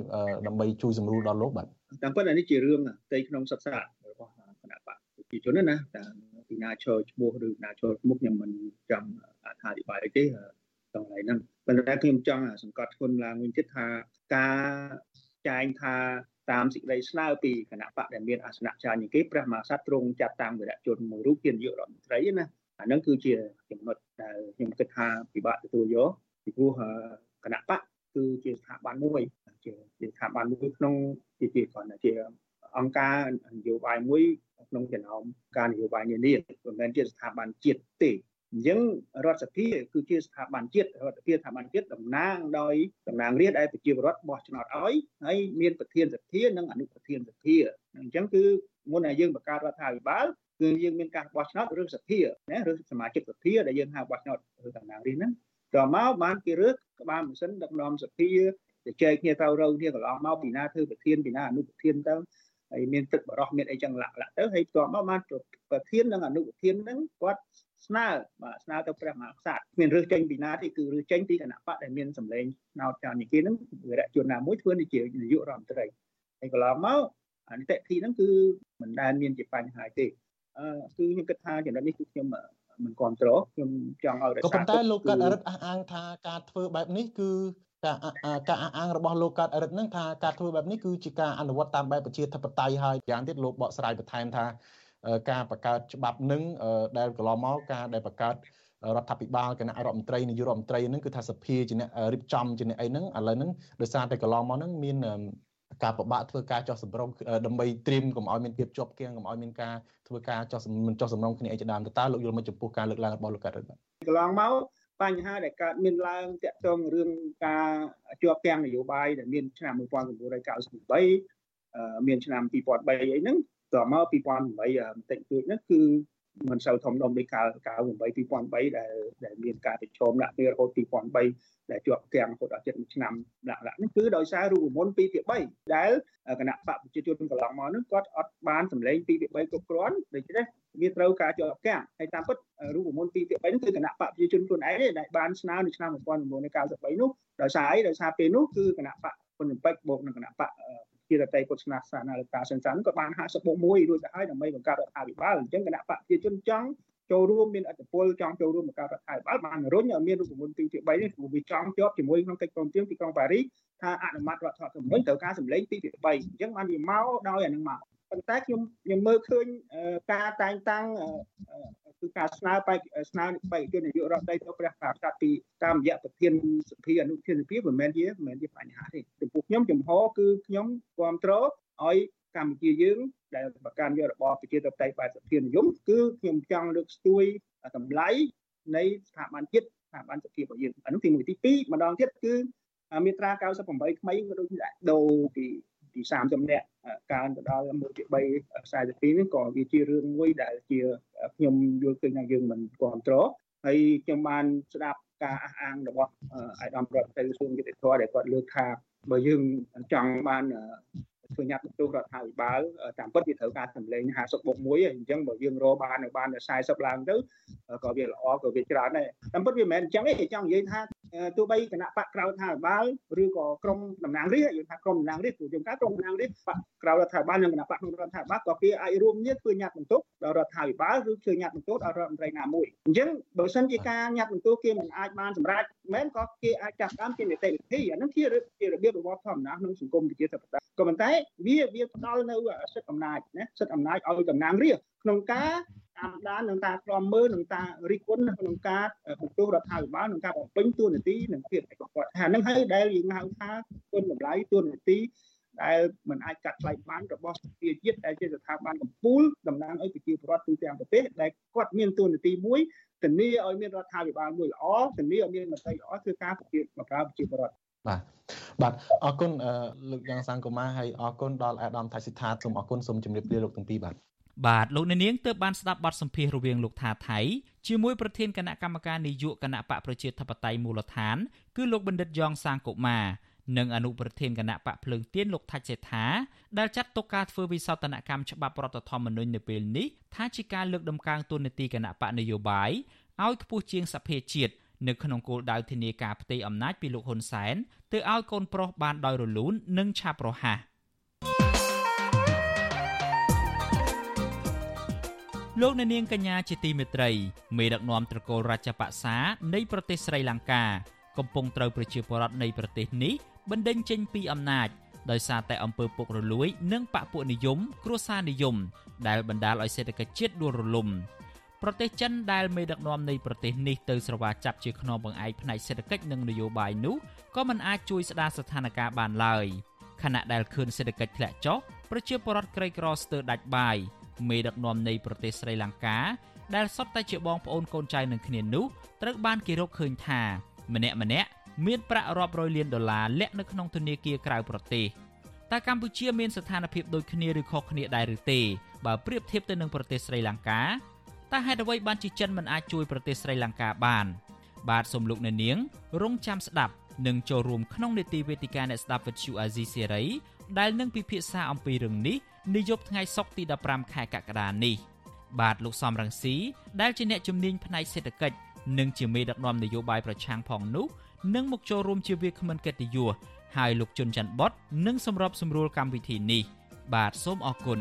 ដើម្បីជួយសម្រួលដល់លោកបាទតាមពិតនេះជារឿងផ្ទៃក្នុងសិក្សារបស់គណៈបកប្រជាជនណាតែពីណាឈរឈ្មោះឬណាឈរឈ្មោះខ្ញុំមិនចង់អត្ថាធិប្បាយទេកន្លែងហ្នឹងប៉ុន្តែខ្ញុំចង់សង្កត់ធ្ងន់ឡើងវិញទៀតថាការចែងថា តាមសេចក្តីស្នើពីគណៈបកដែលមានអាសនៈច្រើនជាងគេព្រះមហាក្សត្រទ្រង់ចាត់តាំងវីរៈជនមួយរូបជានាយករដ្ឋមន្ត្រីណាអានឹងគឺជាចំណុចដែលខ្ញុំគិតថាពិបាកទទួលយកពីព្រោះគណៈបកគឺជាស្ថាប័នមួយជាជាស្ថាប័នមួយក្នុងជាជាគ្រាន់តែជាអង្គការនយោបាយមួយក្នុងចំណោមការនយោបាយនានាមិនមែនជាស្ថាប័នជាតិទេ អញ្ចឹងរដ្ឋសភាគឺជាស្ថាប័នជាតិរដ្ឋសភាស្ថាប័នជាតិតំណាងដោយតំណាងរាស្ត្រដែលប្រជាពលរដ្ឋបោះឆ្នោតឲ្យហើយមានប្រធានសភានិងអនុប្រធានសភាអញ្ចឹងគឺមុនដែលយើងបង្កើតរដ្ឋាភិបាលគឺយើងមានការបោះឆ្នោតឬសភាណាឬសមាជិកសភាដែលយើងហៅបោះឆ្នោតឬតំណាងរាស្ត្រហ្នឹងតមកបានគេរើសក្បាលម៉ាស៊ីនដឹកនាំសភាទៅចែកគ្នាទៅរៅគ្នាកន្លងមកពីណាធ្វើប្រធានពីណាអនុប្រធានទៅហើយមានទឹកបរោះមានអីចឹងលាក់លាក់ទៅហើយបន្ទាប់មកបានប្រធាននិងអនុប្រធានហ្នឹងគាត់ ស្នើបាទស្នើទៅព្រះមហាក្សត្រមានរើសចេញពីណាទេគឺរើសចេញពីគណៈបកដែលមានសម្លេងណោតចោលនេះគេនឹងវិរៈជនណាមួយធ្វើនេះជានាយករដ្ឋមន្ត្រីហើយកន្លងមកអានីតិវិធីហ្នឹងគឺមិនដែលមានជាបញ្ហាទេអឺគឺខ្ញុំគិតថាចំណុចនេះគឺខ្ញុំមិនគ្រប់គ្រងខ្ញុំចង់ឲ្យរដ្ឋាភិបាលក៏ប៉ុន្តែលោកកាត់អរិទ្ធអះអាងថាការធ្វើបែបនេះគឺការការអះអាងរបស់លោកកាត់អរិទ្ធហ្នឹងថាការធ្វើបែបនេះគឺជាការអនុវត្តតាមបែបប្រជាធិបតេយ្យហើយយ៉ាងទៀតលោកបកស្រាយបន្ថែមថា ការបង្កើតច្បាប់នឹងដែលកន្លងមកការដែលបង្កើតរដ្ឋាភិបាលគណៈរដ្ឋមន្ត្រីនាយករដ្ឋមន្ត្រីហ្នឹងគឺថាសភាជាអ្នករៀបចំជាអ្នកអីហ្នឹងឥឡូវហ្នឹងដោយសារតែកន្លងមកហ្នឹងមានការប្របាក់ធ្វើការចោះសម្រុងដើម្បីត្រៀមកុំឲ្យមានភាពជាប់គាំងកុំឲ្យមានការធ្វើការចោះមិនចោះសម្រុងគ្នាអីជាដើមតើលោកយល់មកចំពោះការលើកឡើងរបស់លោកកាត់បាទកន្លងមកបញ្ហាដែលកើតមានឡើងតាក់ទងរឿងការជាប់គាំងនយោបាយដែលមានឆ្នាំ1993មានឆ្នាំ2003អីហ្នឹង តមក2008បន្តិចតួចហ្នឹងគឺមិនសូវធំដុំដូចកាល98 2003ដែលដែលមានការប្រឈមដាក់គ្នារហូត2003ដែលជាប់គាំងរហូតដល់7ឆ្នាំដាក់ដាក់នេះគឺដោយសាររូបមន្ត2ភាគ3ដែលគណៈបកប្រជាជនកន្លងមកនោះគាត់អត់បានសម្លេង2ភាគ3គ្រប់គ្រាន់ដូច្នេះវាត្រូវការជាប់គាំងហើយតាមពិតរូបមន្ត2ភាគ3នោះគឺគណៈបកប្រជាជនខ្លួនឯងដែលបានស្នើនៅឆ្នាំ1993នោះដោយសារអីដោយសារពេលនោះគឺគណៈបកពលិពេចបូកនឹងគណៈបក ជារតីពុទ្ធសាសនាលោកតាសិនសានក៏បាន50បូក1រួចទៅហើយដើម្បីបង្កើតរដ្ឋាភិបាលអញ្ចឹងគណៈបកប្រជាជនចង់ចូលរួមមានអធិបុលចង់ចូលរួមបង្កើតរដ្ឋាភិបាលបានរុញឲ្យមានរូបមន្តទី3នេះព្រោះវាចង់ជាប់ជាមួយក្នុងកិច្ចព្រមព្រៀងទីក្រុងប៉ារីសថាអនុម័តរដ្ឋធម្មនុញ្ញត្រូវការសម្លេងទី3អញ្ចឹងបានវាមកដោយអានឹងមក ប៉ុន្តែខ្ញុំខ្ញុំមើលឃើញការតែងតាំងគឺការស្នើបែកស្នើបេក្ខជននាយករដ្ឋមន្ត្រីទៅព្រះការកាត់ពីតាមរយៈប្រធានសភាអនុធានសភាមិនមែនជាមិនមែនជាបញ្ហាទេចំពោះខ្ញុំចំហគឺខ្ញុំគ្រប់គ្រងឲ្យកម្ពុជាយើងដែលប្រកាន់យករបបប្រជាធិបតេយ្យបែបសភានិយមគឺខ្ញុំចង់លើកស្ទួយតម្លៃនៃស្ថាប័នជាតិស្ថាប័នសភារបស់យើងអានោះទី1ទី2ម្ដងទៀតគឺមាត្រា98ថ្មីក៏ដូចជាដូរពីពី30នាក់ កើនទៅដល់1ទី3 42នេះក៏វាជារឿងមួយដែលជាខ្ញុំយល់ឃើញថាយើងមិនគ្រប់គ្រងហើយខ្ញុំបានស្ដាប់ការអះអាងរបស់អាយដាមរដ្ឋទៅក្រសួងយុតិធម៌ដែលគាត់លើកថាបើយើងចង់បាន ធ្វើញាត់បន្ទោសរដ្ឋាភិបាលតាមពិតវាត្រូវការសម្លេង50បុក1អញ្ចឹងបើយើងរកបាននៅបាន40ឡើងទៅក៏វាល្អក៏វាច្រើនដែរតាមពិតវាមិនមែនអញ្ចឹងទេចង់និយាយថាទោះបីគណៈបកក្រៅរដ្ឋាភិបាលឬក៏ក្រមតំណាងរាស្ត្រយើងថាក្រមតំណាងរាស្ត្រព្រោះយើងថាក្រមតំណាងរាស្ត្របកក្រៅរដ្ឋាភិបាលនិងគណៈបកក្នុងរដ្ឋាភិបាលក៏គេអាចរួមគ្នាធ្វើញាត់បន្ទោសដល់រដ្ឋាភិបាលឬធ្វើញាត់បន្ទោសដល់រដ្ឋមន្ត្រីណាមួយអញ្ចឹងបើសិនជាការញាត់បន្ទោសគេមិនអាចបានសម្រេចមែនក៏គេអាចចាប់តាមជានីតិវិធីអានឹងជាជារបៀបរបបធម្មតាក្នុងសង្គមប្រជាធិបតេយ្យក៏ប៉ុន្តែវាវាផ្ដល់នៅសិទ្ធិអំណាចណាសិទ្ធិអំណាចឲ្យតំណាងរាស្ត្រក្នុងការតាមដាននឹងការខ្លំមើលនឹងការរិះគន់ក្នុងការបន្ទោសរដ្ឋាភិបាលនឹងការបំពេញទួនាទីនិងភាពឯកគាត់ថានឹងហើយដែលយើងហៅថាគុណតម្លៃទួនាទីដែលมันអាចកាត់ថ្លៃបានរបស់សភាជាតិដែលជាស្ថាប័នកម្ពុជាតំណាងឲ្យប្រជាពលរដ្ឋទូទាំងប្រទេសដែលគាត់មានទួនាទីមួយធានាឲ្យមានរដ្ឋាភិបាលមួយល្អធានាឲ្យមានមន្ត្រីល្អធ្វើការប្រជាបម្រើប្រជាពលរដ្ឋ បាទបាទអរគុណលោកយ៉ាងសង្គមាហើយអរគុណដល់អាដាមថៃសិដ្ឋាសូមអរគុណសូមជម្រាបលាលោកទាំងពីរបាទបាទលោកអ្នកនាងទើបបានស្ដាប់បទសម្ភាសន៍រវាងលោកថាថៃជាមួយប្រធានគណៈកម្មការនយោបាយគណៈបកប្រជាធិបតេយ្យមូលដ្ឋាន គឺលោកបណ្ឌិតយ៉ងសាងកុមារនិងអនុប្រធានគណៈបកភ្លើងទៀនលោកថាច់សេដ្ឋាដែលចាត់ទុកការធ្វើវិសោធនកម្មច្បាប់រដ្ឋធម្មនុញ្ញនៅពេលនេះថាជាការលើកដំកើងទូនាទីគណៈបកនយោបាយឲ្យខ្ពស់ជាងសភាជាតិ នៅក្នុងគោលដៅធានាការផ្ទេរអំណាចពីលោកហ៊ុនសែនទៅឲ្យកូនប្រុសបានដោយរលូននិងឆាប់រហ័សលោកអ្នកនាងកញ្ញាជាទីមេត្រីមេដឹកនាំត្រកូលរាជបក្សានៃប្រទេសស្រីលង្កាកំពុងត្រូវប្រជាពលរដ្ឋនៃប្រទេសនេះបណ្ដេញចេញពីអំណាចដោយសារតែអំពើពុករលួយ និងបកពួកនិយម គ្រួសារនិយម ដែលបណ្ដាលឲ្យសេដ្ឋកិច្ចជាតិដួលរលំ ប្រទេសចិនដែលមេដឹកនាំនៃប្រទេសនេះទៅស្រវាចាប់ជាខ្នងបង្អែកផ្នែកសេដ្ឋកិច្ចនិងនយោបាយនោះក៏មិនអាចជួយស្ដារស្ថានភាពបានឡើយខណៈដែលឃើញសេដ្ឋកិច្ចធ្លាក់ចុះប្រជាពលរដ្ឋក្រីក្រស្ទើរដាច់បាយមេដឹកនាំនៃប្រទេសស្រីលង្កាដែលសុទ្ធតែជាបងប្អូនកូនចៅនឹងគ្នានោះត្រូវបានគេរកឃើញថា ម្នាក់ម្នាក់មានប្រាក់រាប់រយលានដុល្លារលាក់នៅក្នុងធនាគារក្រៅប្រទេសតើកម្ពុជាមានស្ថានភាពដូចគ្នាឬខុសគ្នាដែរឬទេបើប្រៀបធៀបទៅនឹងប្រទេសស្រីលង្កា តើហេតុអ្វីបានជាចិនមិនអាចជួយប្រទេសស្រីលង្កាបាន បាទសូមលោកអ្នកនាង រងចាំស្ដាប់និងចូលរួមក្នុងនេតិវេទិកាអ្នកស្ដាប់វិទ្យុអាស៊ីសេរីដែលនឹងពិភាក្សាអំពីរឿងនេះនាយប់ថ្ងៃសុក្រទី15ខែកក្កដានេះបាទលោកសំរងស៊ីដែលជាអ្នកជំនាញផ្នែកសេដ្ឋកិច្ចនិងជាមេដឹកនាំនយោបាយប្រឆាំងផងនោះនឹងមកចូលរួមជាវាគ្មិនកិត្តិយសហើយលោកជុនច័ន្ទបតនឹងសម្របសម្រួលកម្មវិធីនេះ បាទសូមអរគុណ